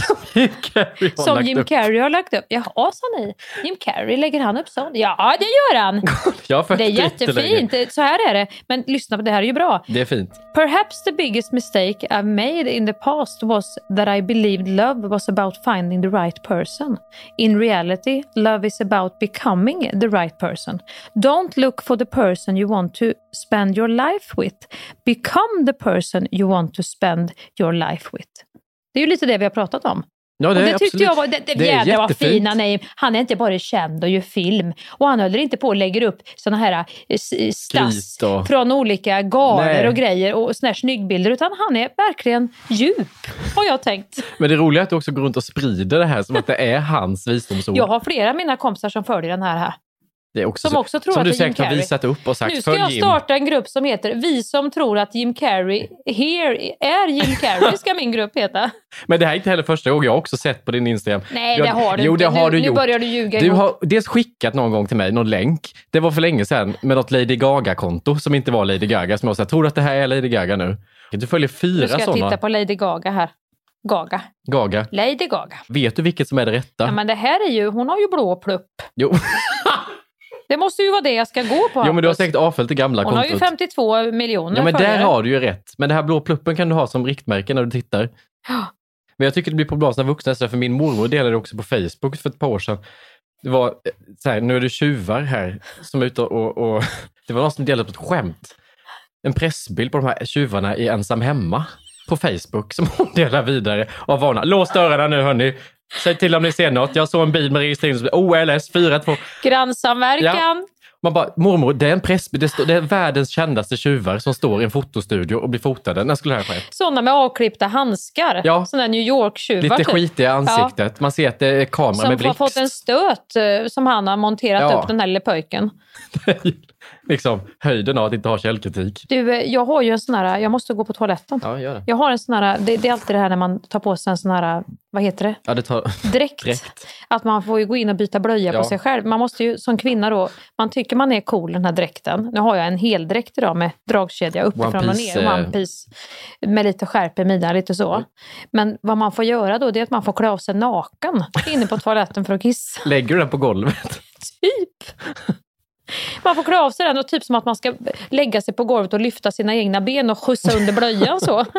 Som Jim Carrey har lagt upp. Jaha, sa ni. Jim Carrey, lägger han upp sånt? Ja, det gör han. Har Det är jättefint. Så här är det. Men lyssna, det här är ju bra. Det är fint. Perhaps the biggest mistake I've made in the past was that i believed love was about finding the right person. In reality, love is about becoming the right person. Don't look for the person you want to spend your life with. Become the person you want to spend your life with. Det är ju lite det vi har pratat om. Ja, och det det är tyckte absolut. jag var, det, det, Det är jädrar vad jättefint. fina nej. Han är inte bara känd och gör film. Och han håller inte på och lägger upp såna här eh, s- stass och- från olika galor och grejer och såna här snyggbilder. Utan han är verkligen djup, har jag tänkt. Men det roliga är att du också går runt och sprider det här som att det är hans visdomsord. Jag har flera av mina kompisar som följer den här. här. Det är också som så- också tror som att du är Jim säkert har visat upp och sagt Nu ska jag Jim. starta en grupp som heter Vi som tror att Jim Carrey here är Jim Carrey, ska min grupp heta. Men det här är inte heller första gången. Jag har också sett på din Instagram. Nej, jag, det har du jo, inte. det har Nu- du nu gjort. börjar du ljuga Du ihop. har dels skickat någon gång till mig någon länk. Det var för länge sedan med något Lady Gaga-konto som inte var Lady Gaga. Som jag sa, tror att det här är Lady Gaga nu? Du följer Nu fyra ska jag sådana. titta på Lady Gaga här. Gaga. Gaga. Lady Gaga. Vet du vilket som är det rätta? Ja, men det här är ju, hon har ju blå plupp. Jo. Det måste ju vara det jag ska gå på. jo, men du har säkert avföljt det gamla Hon har kontot. ju 52 miljoner Ja, men där följare. har du ju rätt. Men det här blå pluppen kan du ha som riktmärke när du tittar. Men jag tycker det blir problematiskt när vuxna för min mormor delade det också på Facebook för ett par år sedan. Det var eh, så här, nu är det tjuvar här som är ute och, och det var någon som delade på ett skämt. En pressbild på de här tjuvarna i Ensam hemma på Facebook som hon delar vidare och varnar. Lås dörrarna nu hörni. Säg till om ni ser något. Jag såg en bil med registrering OLS 42. Grannsamverkan. Man bara, mormor, det är en pressbil, det, står- det är världens kändaste tjuvar som står i en fotostudio och blir fotade. När skulle det här ske? Sådana med avklippta handskar. Ja. Sådana New York-tjuvar. Lite typ. skit i ansiktet. Man ser att det är kamera Som med har blixt. fått en stöt eh, som han har monterat Ja. upp, den här lille pojken. liksom höjden av att inte ha källkritik. Du, eh, jag har ju en sån här, jag måste gå på toaletten. Ja, gör det. Jag har en sån här, det, det är alltid det här när man tar på sig en sån här, vad heter det? Ja, det tar... Dräkt. Direkt. Att man får ju gå in och byta blöja Ja. på sig själv. Man måste ju som kvinna då, man tycker man är cool den här dräkten. Nu har jag en heldräkt idag med dragkedja uppifrån och ner. eh. One piece. Med lite skärp i midjan, lite så. Men vad man får göra då det är att man får klä av sig naken inne på toaletten för att kissa. Lägger du den på golvet? Typ. Man får klä av sig den och typ som att man ska lägga sig på golvet och lyfta sina egna ben och skjutsa under blöjan så.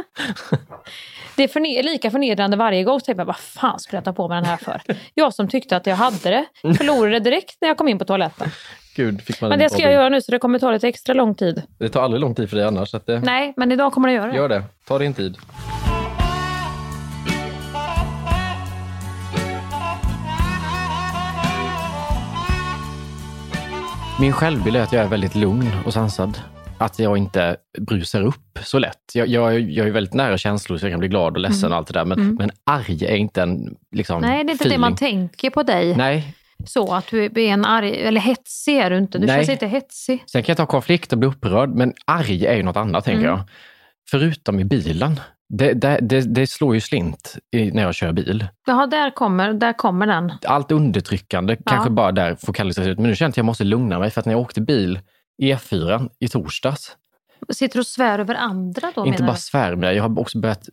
Det är förne- lika förnedrande varje gång. Så jag, vad fan skulle jag ta på mig den här för? Jag som tyckte att jag hade det förlorade det direkt när jag kom in på toaletten. Gud, Men en det ska jag göra nu så det kommer ta lite extra lång tid. Det tar aldrig lång tid för dig annars. Det... Nej, men idag kommer det göra det. Gör det. Ta din tid. Min självbild är att jag är väldigt lugn och sansad. Att jag inte brusar upp så lätt. Jag, jag, jag är väldigt nära känslor så jag kan bli glad och ledsen Mm. och allt det där. Men, Mm. men arg är inte en liksom, Nej, det är inte det feeling. man tänker på dig. Nej. Så att du är en arg, eller hetsig är du inte. Du Nej. känns inte hetsig. Sen kan jag ta konflikt och bli upprörd, men arg är ju något annat tänker Mm. jag. Förutom i bilen. Det, det, det, det slår ju slint i, när jag kör bil. Jaha, där kommer, där kommer den. allt undertryckande Ja. kanske bara där fokaliseras ut. Men nu känner jag att jag måste lugna mig för att när jag åkte bil E4 i torsdags, Sitter du och svär över andra då inte bara svärmar jag, jag har också börjat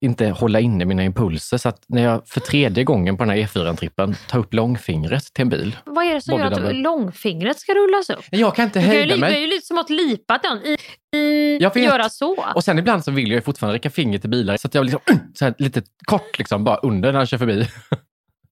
inte hålla inne mina impulser. Så att när jag för tredje gången på den här E4-trippen tar upp långfingret till en bil. Vad är det som gör att långfingret ska rullas upp? Jag kan inte hejda li- det är mig. ju lite som att lipa den. I, i, Jag vet. göra så. Och sen ibland så vill jag fortfarande räcka finger till bilar så att jag liksom, så här, lite kort liksom, bara under när han kör förbi.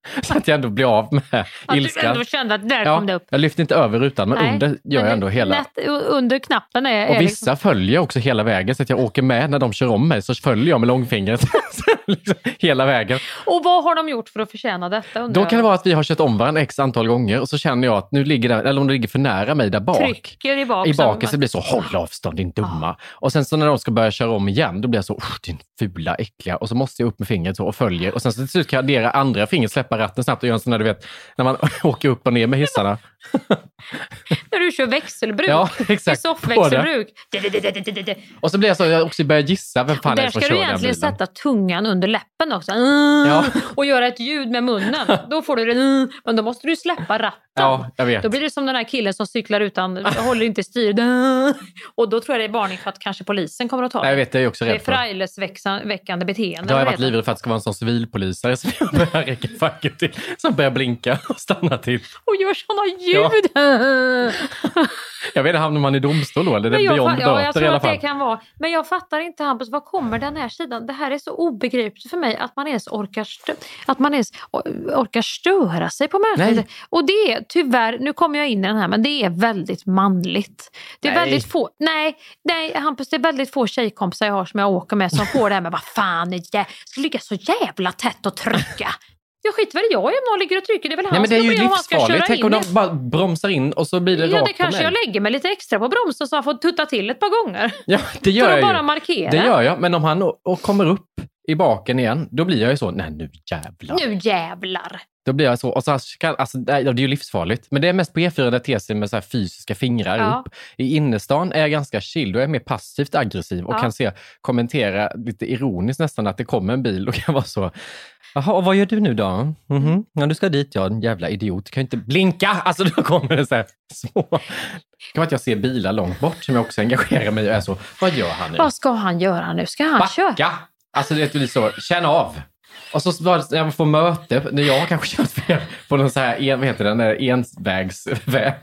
så att jag ändå blir av med Att du ilskan. ändå kände att där Ja, kom det upp. jag lyfter inte över rutan, men Nej, under gör jag ändå hela. Lätt, under knappen är, Och är vissa följer också hela vägen så att jag åker med när de kör om mig så följer jag med långfingret liksom, hela vägen. liksom, Och vad har de gjort för att förtjäna detta? Då jag? kan det vara att vi har kört om varandra x antal gånger och så känner jag att nu ligger det, eller om det ligger för nära mig där bak. Trycker i bak. I baken så det blir så, håll avstånd din dumma. Och sen så när de ska börja köra om igen, då blir jag så, "Usch, din fula, äckliga. Och så måste jag upp med fingret så och följer. Och sen så till slut kan jag addera andra fingret, släppa ratten snabbt och göra en sån där, du vet, när man åker upp och ner med hissarna. När du kör växelbruk. Ja, exakt. Soffväxelbruk. Och så blir jag så, jag också börjar gissa, vem fan är Där det ska du egentligen sätta tungan under läppen också. Ja. Och göra ett ljud med munnen. Då får du det. Men då måste du släppa ratten. Ja, jag vet. Då blir det som den här killen som cyklar utan, håller inte styr. Och då tror jag det är varning för att kanske polisen kommer att ta Nej, jag vet, det är också Det är rädd för. frajlesväckande beteende. Då har jag varit livrädd för att det ska vara en sån civilpolisare som jag börjar räcka facket till. Som börjar blinka och stanna till. Och gör såna ljud. Jag vet inte, hamnar man i domstol då? Eller är det jag, beyond ja, jag böter i tror alla att det fall? kan vara. Men jag fattar inte Hampus, var kommer den här sidan? Det här är så obegripligt för mig att man ens orkar, stö- att man ens orkar störa sig på människor. Och det är tyvärr, nu kommer jag in i den här, men det är väldigt manligt. Det är Nej. väldigt få, nej, nej Hampus, det är väldigt få tjejkompisar jag har som jag åker med som får det här med vad fan, är jä- ska ligga så jävla tätt och trycka. Jag skiter väl jag i om någon ligger och trycker, det är väl Nej hans men det är ju han livsfarligt. Tänk om de bara bromsar in och så blir det Ja, det rakt på kanske jag lägger mig lite extra på bromsen så han får tutta till ett par gånger. Ja, det gör För att jag bara ju. markera. Det gör jag. Men om han och, och kommer upp i baken igen, då blir jag ju så, nej nu jävlar. Nu jävlar! Då blir jag så, och så kan, alltså, det är är ju livsfarligt. Men det är mest på E4 där sig med så här fysiska fingrar Ja. upp. I innerstan är jag ganska chill, då är jag mer passivt aggressiv och Ja. kan se, kommentera lite ironiskt nästan att det kommer en bil och kan vara så, jaha, och vad gör du nu då? Mhm, Ja, du ska dit ja, en jävla idiot, du kan ju inte blinka! Alltså då kommer det så här små... Det kan vara att jag ser bilar långt bort som jag också engagerar mig i är så, vad gör han nu? Vad ska han göra nu? Ska han köra? Backa! Alltså det blir så, känn av. Och så när jag får möte, när jag har kanske kört fel på någon så här, en, vad heter den, envägsväg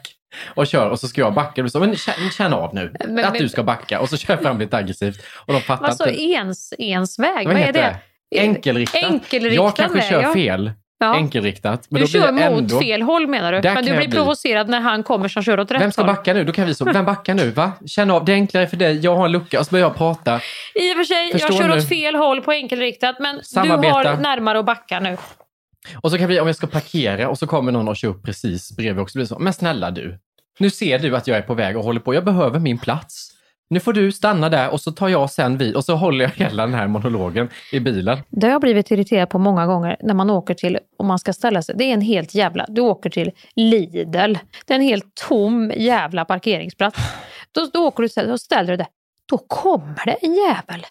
och kör och så ska jag backa. Blir så, men känn, av nu Men- att men- du ska backa. Och så kör jag fram lite aggressivt och de fattar Alltså inte. ens, ensväg, vad, Vad är det? det? Enkelriktat. Enkelriktad jag kanske väg, kör ja. fel. Ja. Enkelriktat. Men du kör mot ändå... fel håll menar du? Där Men du blir bli. provocerad när han kommer som kör åt rätt Vem ska håll. backa nu? Då kan vi så, vem backar nu? Va? Känn av, det är enklare för dig. Jag har en lucka och så börjar jag prata. I och för sig, Förstår jag kör nu. åt fel håll på enkelriktat men du Samarbeta. har närmare att backa nu. Och så kan vi, om jag ska parkera och så kommer någon och kör upp precis bredvid också, blir så, men snälla du, Nu ser du att jag är på väg och håller på. Jag behöver min plats. Nu får du stanna där och så tar jag sen vid och så håller jag hela den här monologen i bilen. Det har jag blivit irriterad på många gånger när man åker till, om man ska ställa sig, det är en helt jävla, du åker till Lidl, det är en helt tom jävla parkeringsplats. Då, då åker du och ställer du där, då kommer det en jävel.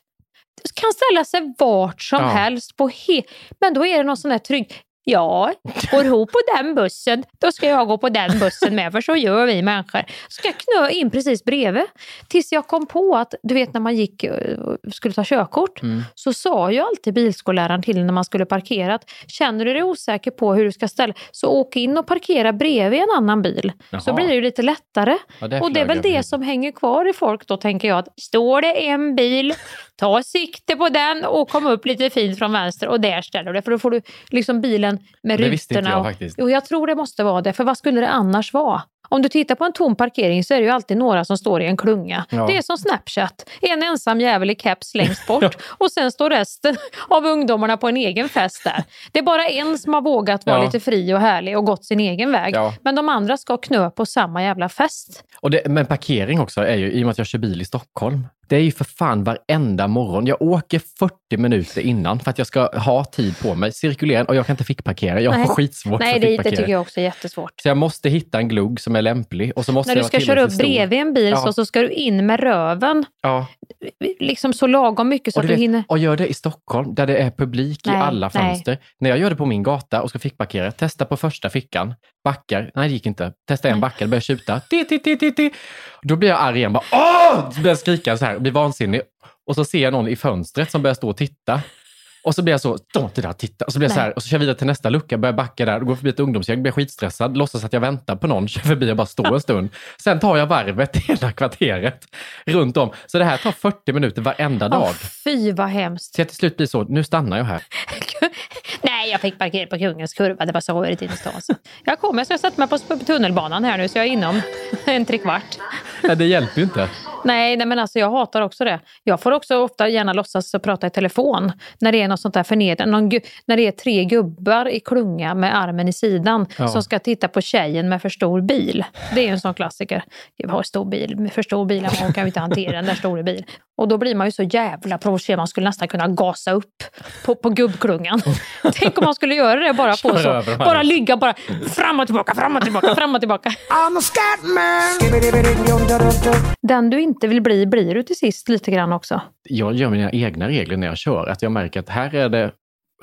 Du kan ställa sig vart som Ja. helst, på he- men då är det någon sån där trygg, Ja, går hon på den bussen, då ska jag gå på den bussen med, för så gör vi människor. Ska jag knö in precis bredvid. Tills jag kom på att, du vet när man gick eh, skulle ta körkort, Mm. så sa ju alltid bilskolläraren till när man skulle parkera att känner du dig osäker på hur du ska ställa, så åk in och parkera bredvid en annan bil. Så Jaha. blir det ju lite lättare. Ja, det och det är väl det som hänger kvar i folk då, tänker jag. Att står det en bil, ta sikte på den och kom upp lite fint från vänster och där ställer du dig. För då får du liksom bilen med Det visste inte rutorna. jag och- faktiskt. Jo, jag tror det måste vara det. För vad skulle det annars vara? Om du tittar på en tom parkering så är det ju alltid några som står i en klunga. Ja. Det är som Snapchat. En ensam jävel i keps längst bort och sen står resten av ungdomarna på en egen fest där. Det är bara en som har vågat vara Ja. lite fri och härlig och gått sin egen väg. Ja. Men de andra ska knö på samma jävla fest. Och det, men parkering också är ju, i och med att jag kör bil i Stockholm, det är ju för fan varenda morgon. Jag åker 40 minuter innan för att jag ska ha tid på mig, cirkulera och jag kan inte fickparkera. Jag Nej. har skitsvårt Nej, för det, det fickparkera. tycker jag också är jättesvårt. Så jag måste hitta en glugg som är lämplig och så måste När du ska köra upp stor. bredvid en bil Ja. så, så ska du in med röven Ja. liksom så lagom mycket så Och, att du du vet, hinner... och gör det i Stockholm där det är publik i Nej, alla nej. fönster. När jag gör det på min gata och ska fickparkera, testa på första fickan, backar, nej det gick inte. Testa en backar, börjar tjuta, ti, ti, ti, ti, ti. Då blir jag arg igen, bara åh! Börjar skrika så här, blir vansinnig. Och så ser jag någon i fönstret som börjar stå och titta. Och så blir jag så, stå inte där och titta. Och så blir jag så här, och så kör jag vidare till nästa lucka, börjar backa där, och går förbi ett ungdomsgäng, blir skitstressad, låtsas att jag väntar på någon, kör förbi och bara står en stund. Sen tar jag varvet hela kvarteret runt om. Så det här tar 40 minuter varenda dag. Åh, fy vad hemskt. Så jag till slut blir så, nu stannar jag här. Nej, jag fick parkera på Kungens kurva. Det var så rörigt instans. Jag kommer, jag ska sätta mig på tunnelbanan här nu så jag är inom en trekvart. Nej, det hjälper ju inte. Nej, nej, men alltså jag hatar också det. Jag får också ofta gärna låtsas prata i telefon när det är något sånt där förnedrande. När det är tre gubbar i klunga med armen i sidan Ja. som ska titta på tjejen med för stor bil. Det är ju en sån klassiker. Jag har stor bil, för stor bil, man kan ju inte hantera den där stora bil. Och då blir man ju så jävla provocerad. Man skulle nästan kunna gasa upp på, på gubbklungan. Tänk om man skulle göra det bara på så. Bara ligga bara fram och tillbaka, fram och tillbaka, fram och tillbaka. I'm a scatman. Den du inte vill bli blir du till sist lite grann också. Jag gör mina egna regler när jag kör. Att jag märker att här är det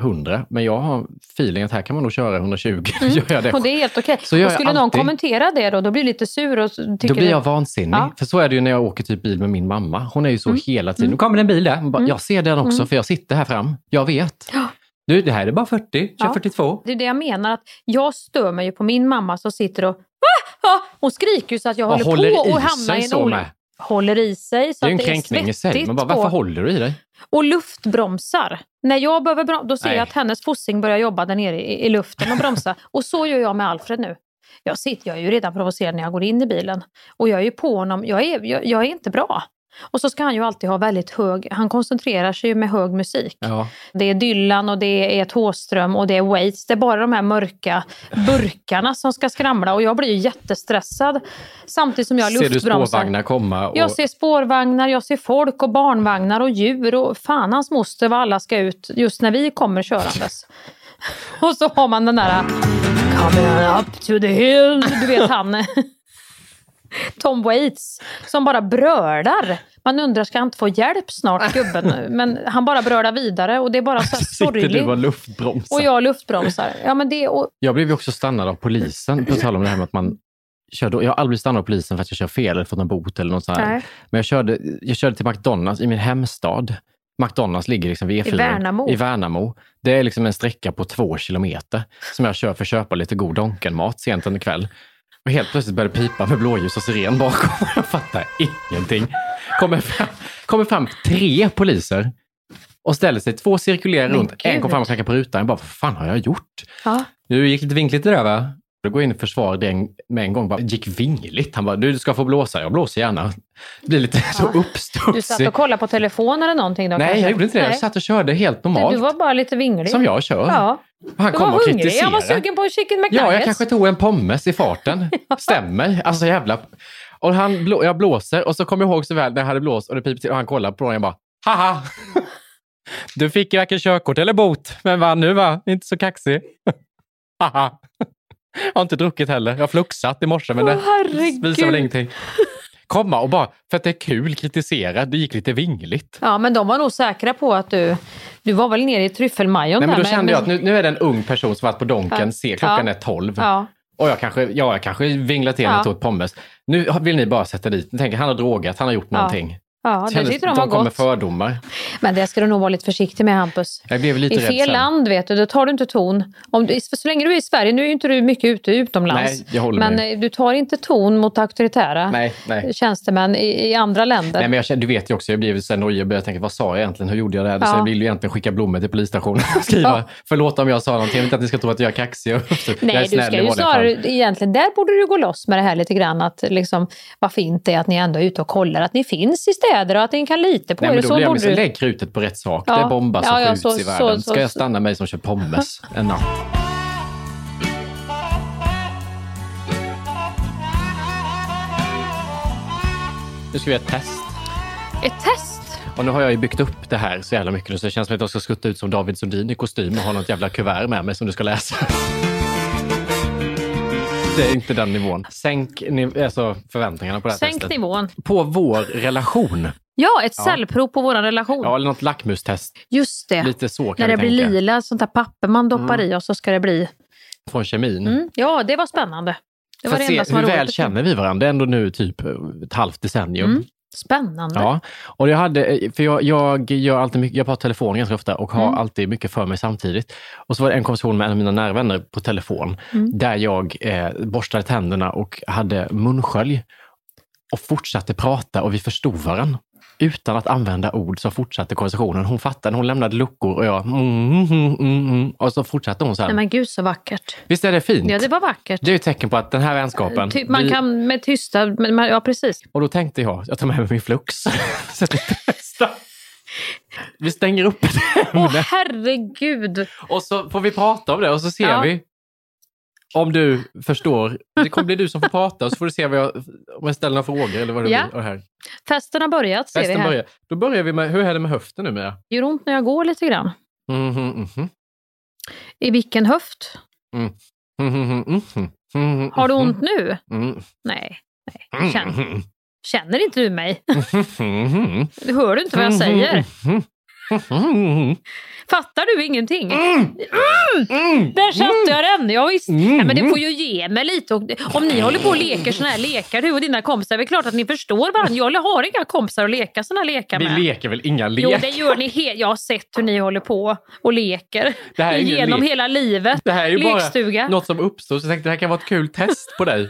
100, men jag har feeling att här kan man nog köra 120. gör jag det. Mm. Och det är helt okej. Gör jag skulle någon alltid. kommentera det då, då blir du lite sur och tycker Då blir du- jag vansinnig. Ja. För så är det ju när jag åker typ bil med min mamma. Hon är ju så Mm. hela tiden. Nu kommer det en bil där. Bara, Mm. Jag ser den också Mm. för jag sitter här fram. Jag vet. Ja. Du, det här är bara 40, kör Ja. 42. Det är det jag menar, att jag stör mig ju på min mamma som sitter och ah, ah, hon skriker ju så att jag Och håller håller på i att hamna sig i en så ol- med. Håller i sig så Det är ju en att det är kränkning i sig. svettigt bara, varför håller du i dig? Och luftbromsar. När jag behöver bromsa, då ser Nej. jag att hennes fossing börjar jobba där nere i, i luften och bromsa. och så gör jag med Alfred nu. Jag, sitter, jag är ju redan provocerad när jag går in i bilen. Och jag är ju på honom, jag är, jag, jag är inte bra. Och så ska han ju alltid ha väldigt hög, han koncentrerar sig ju med hög musik. Ja. Det är Dylan och det är Thåström och det är Waits. Det är bara de här mörka burkarna som ska skramla och jag blir ju jättestressad. Samtidigt som jag Ser du luftbromsar. spårvagnar komma? Och... Jag ser spårvagnar, jag ser folk och barnvagnar och djur och fan hans moster vad alla ska ut just när vi kommer körandes. och så har man den där Coming up to the hill, du vet han Tom Waits som bara brölar. Man undrar, ska han inte få hjälp snart gubben? Men han bara brölar vidare och det är bara så här Sitter du sorgligt. och luftbromsar? Och jag luftbromsar. Ja, men det, och, Jag blev ju också stannad av polisen, på tal om det här med att man kör, då- jag har aldrig blivit stannad av polisen för att jag kör fel eller fått en bot eller något sånt. Men jag körde, jag körde till McDonalds i min hemstad. McDonalds ligger liksom vid E4. I Värnamo. I Värnamo. Det är liksom en sträcka på två kilometer som jag kör för att köpa lite god Donken-mat sent under kväll. Och helt plötsligt började pipa med blåljus och siren bakom. Jag fattar ingenting. Kommer fram, kommer fram tre poliser och ställer sig. Två cirkulerar Men runt. En gud. kom fram och knackade på rutan. Jag bara, vad fan har jag gjort? ja. Du gick lite vinkligt det där va? Då går jag in i försvar med en gång. Bara, gick vingligt. Han bara, du ska få blåsa. Jag blåser gärna. Blir lite så Du satt uppstudsig. och kollade på telefon eller någonting då Nej, kanske? jag gjorde inte det. Jag Nej. satt och körde helt normalt. du var bara lite vinglig. Som jag kör. Ja. Han var och kritiserar. Jag var sugen på chicken McNuggets. Ja, jag kanske tog en pommes i farten. Stämmer. Alltså jävla... Och han blå... jag blåser och så kommer jag ihåg så väl när jag hade blåst och det piper till och han kollar på mig och jag bara haha. Du fick varken körkort eller bot, men vann nu va? Inte så kaxig. Haha. Jag har inte druckit heller. Jag har fluxat i morse men Åh, det herregud. visar väl ingenting. Komma och bara, för att det är kul, kritisera. Det gick lite vingligt. Ja, men de var nog säkra på att du... Du var väl nere i tryffelmajon Nej, men då kände jag att nu, nu är det en ung person som varit på Donken, Ja. ser klockan Ja. är 12. Ja. Och jag kanske, ja, jag kanske vinglat till Ja. och tog ett pommes. Nu vill ni bara sätta dit, tänker han har drogat, han har gjort någonting. Ja, Kändes- tyckte de de var kom med fördomar. Men det ska du nog vara lite försiktig med Hampus. Jag blev lite I fel sen. land vet du, då tar du inte ton. Om du, så länge du är i Sverige, nu är ju inte du mycket ute utomlands. Nej, jag håller men med. eh, du tar inte ton mot auktoritära Nej, nej. tjänstemän i, i andra länder. Nej, men jag känner, du vet ju också, jag blev så nojig och började tänka, vad sa jag egentligen? Hur gjorde jag det här? Så Ja. jag vill ju egentligen skicka blommor till polisstationen och skriva, Ja. förlåt om jag sa någonting, jag vill inte att ni ska tro att jag är kaxig. jag är Nej, du ska ju snarare, egentligen, där borde du gå loss med det här lite grann. Att liksom, vad fint det är att ni ändå är ute och kollar att ni finns i städer och att ni kan lita på Nej, men då Så blir jag så du... lägg krutet på rätt sak. Ja. Det bombas och Ja, ja, skjuts så- i världen. Ska jag stanna mig som kör pommes en natt? Nu ska vi göra ett test. Ett test? Och nu har jag ju byggt upp det här så jävla mycket nu så det känns som att jag ska skutta ut som David Sundin i kostym och ha något jävla kuvert med mig som du ska läsa. Det är inte den nivån. Sänk ni- alltså förväntningarna på det här Sänk testet. nivån. På vår relation. Ja, ett Ja. cellprov på vår relation. Ja, eller något lackmustest. Just det. Lite så kan När vi det blir tänka. lila, sånt där papper man doppar Mm. i och så ska det bli... Från kemin. Mm. Ja, det var spännande. Det var För det att enda se som var hur väl roligt. känner vi varandra. Det är ändå nu typ ett halvt decennium. Spännande. Ja, och jag hade, för jag, jag gör alltid mycket, jag pratar telefon ganska ofta och har Mm. alltid mycket för mig samtidigt. Och så var det en konversation med en av mina nära vänner på telefon Mm. där jag eh, borstade tänderna och hade munskölj och fortsatte prata och vi förstod varandra. Utan att använda ord så fortsatte konversationen. Hon fattade, hon lämnade luckor och jag mm, mm, mm, mm, mm. och så fortsatte hon sen. Nej men gud så vackert. Visst är det fint? Ja, det var vackert. Det är ju ett tecken på att den här vänskapen... Typ, man vi- kan med tysta... Men, ja, precis. Och då tänkte jag, jag tar med mig min flux. så vi stänger upp ett Åh ämne herregud. och så får vi prata om det och så ser Ja. vi om du förstår. Det kommer bli du som får prata och så får du se vad jag, om jag ställer några frågor eller vad det Ja. blir. Här. Festen har börjat ser vi Festen här. börjar. Då börjar vi med, hur är det med höften nu med? Det gör ont när jag går lite grann. Mm, mm, mm, I vilken höft? mm, mm, mm, mm, mm, mm, Har du ont nu? Mm, Nej. nej. mm, Känn, mm, känner inte du mig? Hör du inte vad jag säger? Mm, mm, Fattar du ingenting? mm, Mm! Där satte jag den! Ja, visst. Mm. Ja, men det får ju ge mig lite. Om ni håller på och leker såna här lekar, du och dina kompisar, det är klart att ni förstår varandra. Jag har inga kompisar att leka såna här lekar Vi med. leker väl inga Jo, lekar? det gör ni. He- jag har sett hur ni håller på och leker. Det här är ingen Genom lek. hela livet. Det här är ju Lekstuga. bara något som uppstod så jag tänkte det här kan vara ett kul test på dig.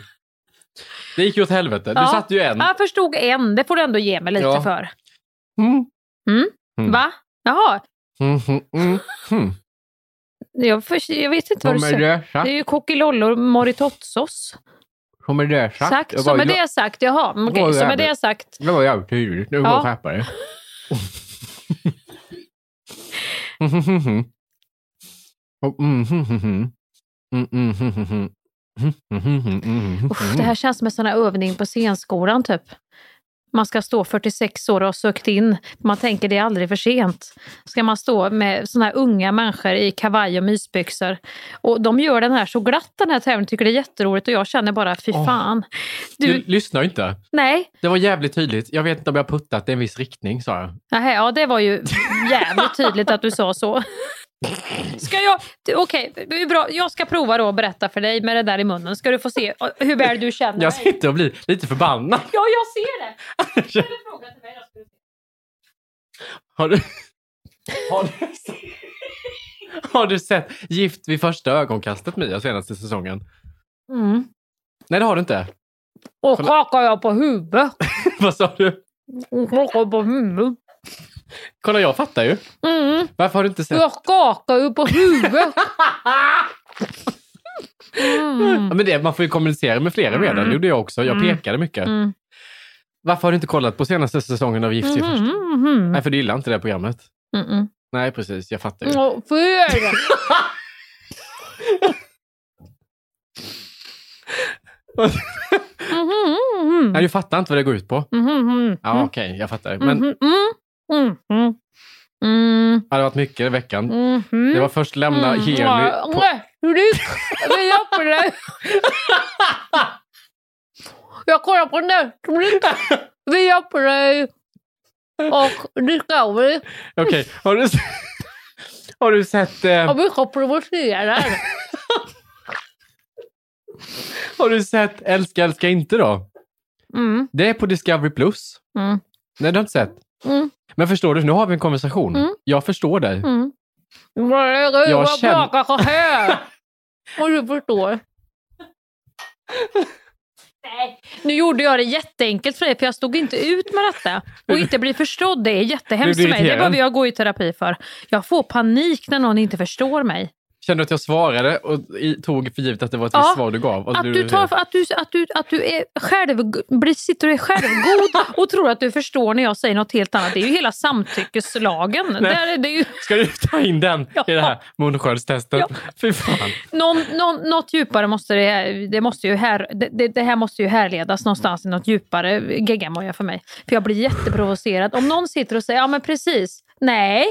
Det gick ju åt helvete. Du Ja. satte ju en. Jag förstod en, det får du ändå ge mig lite Ja. för. Mm. Mm? Mm. Va? Jaha, Mm, mm, mm, mm. jag, för, jag vet inte vad du säger. det är ju kokilollor moritottsås. Kommer det sagt? Sagt. Var med det sagt, jaha. Okej, var så med det sagt. Det var jävligt tydligt. Nu får Ja. du skärpa dig. Det här känns som en sån här övning på scenskolan typ. Man ska stå 46 år och ha sökt in. Man tänker det är aldrig för sent. Ska man stå med såna här unga människor i kavaj och mysbyxor. Och de gör den här så glatt den här tävlingen, tycker det är jätteroligt och jag känner bara fy fan. Du Du, lyssnar inte. nej, Det var jävligt tydligt. Jag vet inte om jag puttat i en viss riktning, sa jag. Nähä, ja det var ju jävligt tydligt att du sa så. Ska jag, okej, är bra. jag ska prova då att berätta för dig med det där i munnen. Ska du få se hur väl du känner Jag mig. sitter och blir lite förbannad. Ja, jag ser det. Ställ en fråga till mig då. Har du... Har du... Har du sett Gift vid första ögonkastet, Mia, senaste säsongen? Mm. Nej, det har du inte. Och skakar jag på huvudet. Vad sa du? Och skakar på huvudet. Kolla, jag fattar ju. Mm. Varför har du inte sett? Jag skakar ju på huvudet. Mm. Ja, men det, man får ju kommunicera med flera medel. Det gjorde jag också. Jag Mm. pekade mycket. Mm. Varför har du inte kollat på senaste säsongen av Gift vid första? Mm. Mm. Nej, för du gillar inte det programmet. Mm. Nej, precis. Jag fattar ju. Åh, fel. Mhm, Nej, du fattar inte vad det går ut på. mhm, mhm, Ja, okej, jag fattar. Men mhm, mm, mm, mm, mm, det har varit mycket i veckan. mhm. Det var först lämna Mm. Heli Ja, på... du, jag. Jag kollar på Netflix. Vi hjälper dig. Och Discovery. Okej, har du, har du sett... Eh, Och vi ska provocera. har du sett Älska, älska inte då? Mm, Det är på Discovery Plus. mm, Nej, du har inte sett? mm, Men förstår du, nu har vi en konversation. Mm. Jag förstår dig. mm. Jag känner- så här. Och du förstår. Nej, nu gjorde jag det jätteenkelt för dig för jag stod inte ut med detta. Och inte bli förstådd, det är jättehemskt för mig. Det behöver jag gå i terapi för. Jag får panik när någon inte förstår mig. Kände du att jag svarade och tog för givet att det var ett Ja, visst svar du gav? Att du, tar, att, du, att, du, att du är själv, sitter och är självgod och tror att du förstår när jag säger något helt annat. Det är ju hela samtyckeslagen. Nej. Där är det ju, Ska du ta in den i det här munskölstestet? Ja. Fy fan. någon, någon, något djupare måste det, det, måste ju här, det, det här måste ju härledas någonstans i något djupare geggamoja för mig. För jag blir jätteprovocerad. Om någon sitter och säger ja men precis, nej.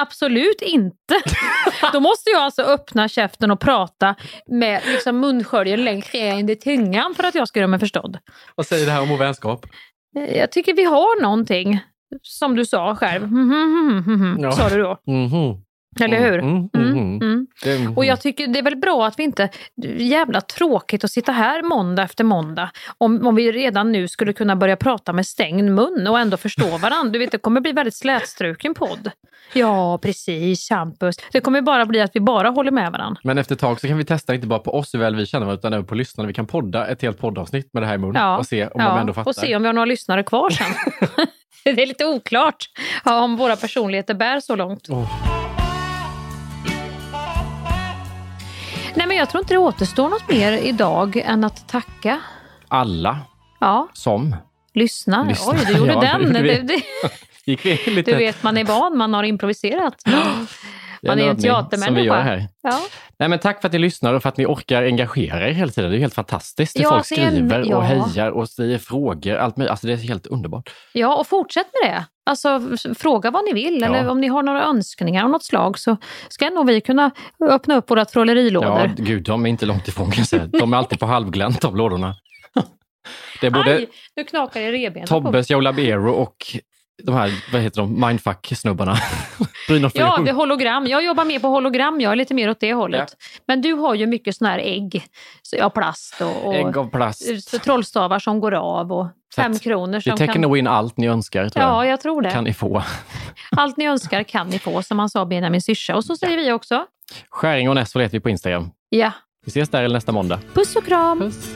Absolut inte. Då måste jag alltså öppna käften och prata med liksom munsköljen längre in i tungan för att jag ska göra mig förstådd. Vad säger det här om vår vänskap? Jag tycker vi har någonting, som du sa själv. Mhm, mhm, mhm, Ja. Sa du då. Mhm. Eller hur? Det. Och jag tycker det är väl bra att vi inte... Jävla tråkigt att sitta här måndag efter måndag om, om vi redan nu skulle kunna börja prata med stängd mun och ändå förstå varandra. Du vet, det kommer bli väldigt slätstruken podd. Ja, precis, Hampus. Det kommer bara bli att vi bara håller med varandra. Men efter ett tag så kan vi testa inte bara på oss hur väl vi känner varandra utan även på lyssnarna. Vi kan podda ett helt poddavsnitt med det här i mun Ja, och se om de ändå fattar. och se om vi har några lyssnare kvar sen. det är lite oklart ja, om våra personligheter bär så långt. Åh. Nej, men jag tror inte det återstår något mer idag än att tacka. Alla Ja, som lyssna. Lyssna. Oj, du gjorde Ja, den. det- Det, det, gick vi lite... du vet, man är van, man har improviserat. Man är en övning teatermänniska. Ja. Nej, men tack för att ni lyssnar och för att ni orkar engagera er hela tiden. Det är helt fantastiskt. Det Ja, folk alltså, en- skriver ja. och hejar och ställer frågor. Allt möjligt. Alltså, det är helt underbart. ja, och fortsätt med det. Alltså, fråga vad ni vill eller Ja. om ni har några önskningar av något slag så ska nog vi kunna öppna upp våra trollerilådor. Ja, gud, de är inte långt ifrån kan jag säga. De är alltid på halvglänt av lådorna. Det är både Aj, nu knakar det. Tobbes, Joe Labero och de här, vad heter de, mindfuck-snubbarna. Ja, det är hologram. Jag jobbar mer på hologram. Jag är lite mer åt det hållet. Men du har ju mycket såna här ägg, så, ja, plast och, och Ägg av plast. så trollstavar som går av och Så fem att kronor Vi täcker kan... nog in allt ni önskar, tror Ja, jag. jag tror det. Kan ni få. Allt ni önskar kan ni få, som han sa Benjamin Syrsa. Och så säger vi också. Skäring och Nessvold heter vi på Instagram. Ja, Vi ses där nästa måndag. puss och kram! Puss.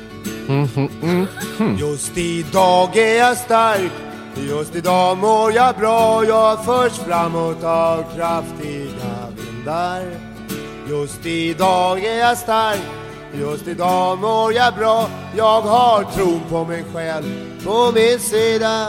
Mm, mm, mm. Just idag är jag stark Just idag mår jag bra Jag förs framåt av kraftiga vindar. Just idag är jag stark Just idag mår jag bra. Jag har tron på mig själv på min sida.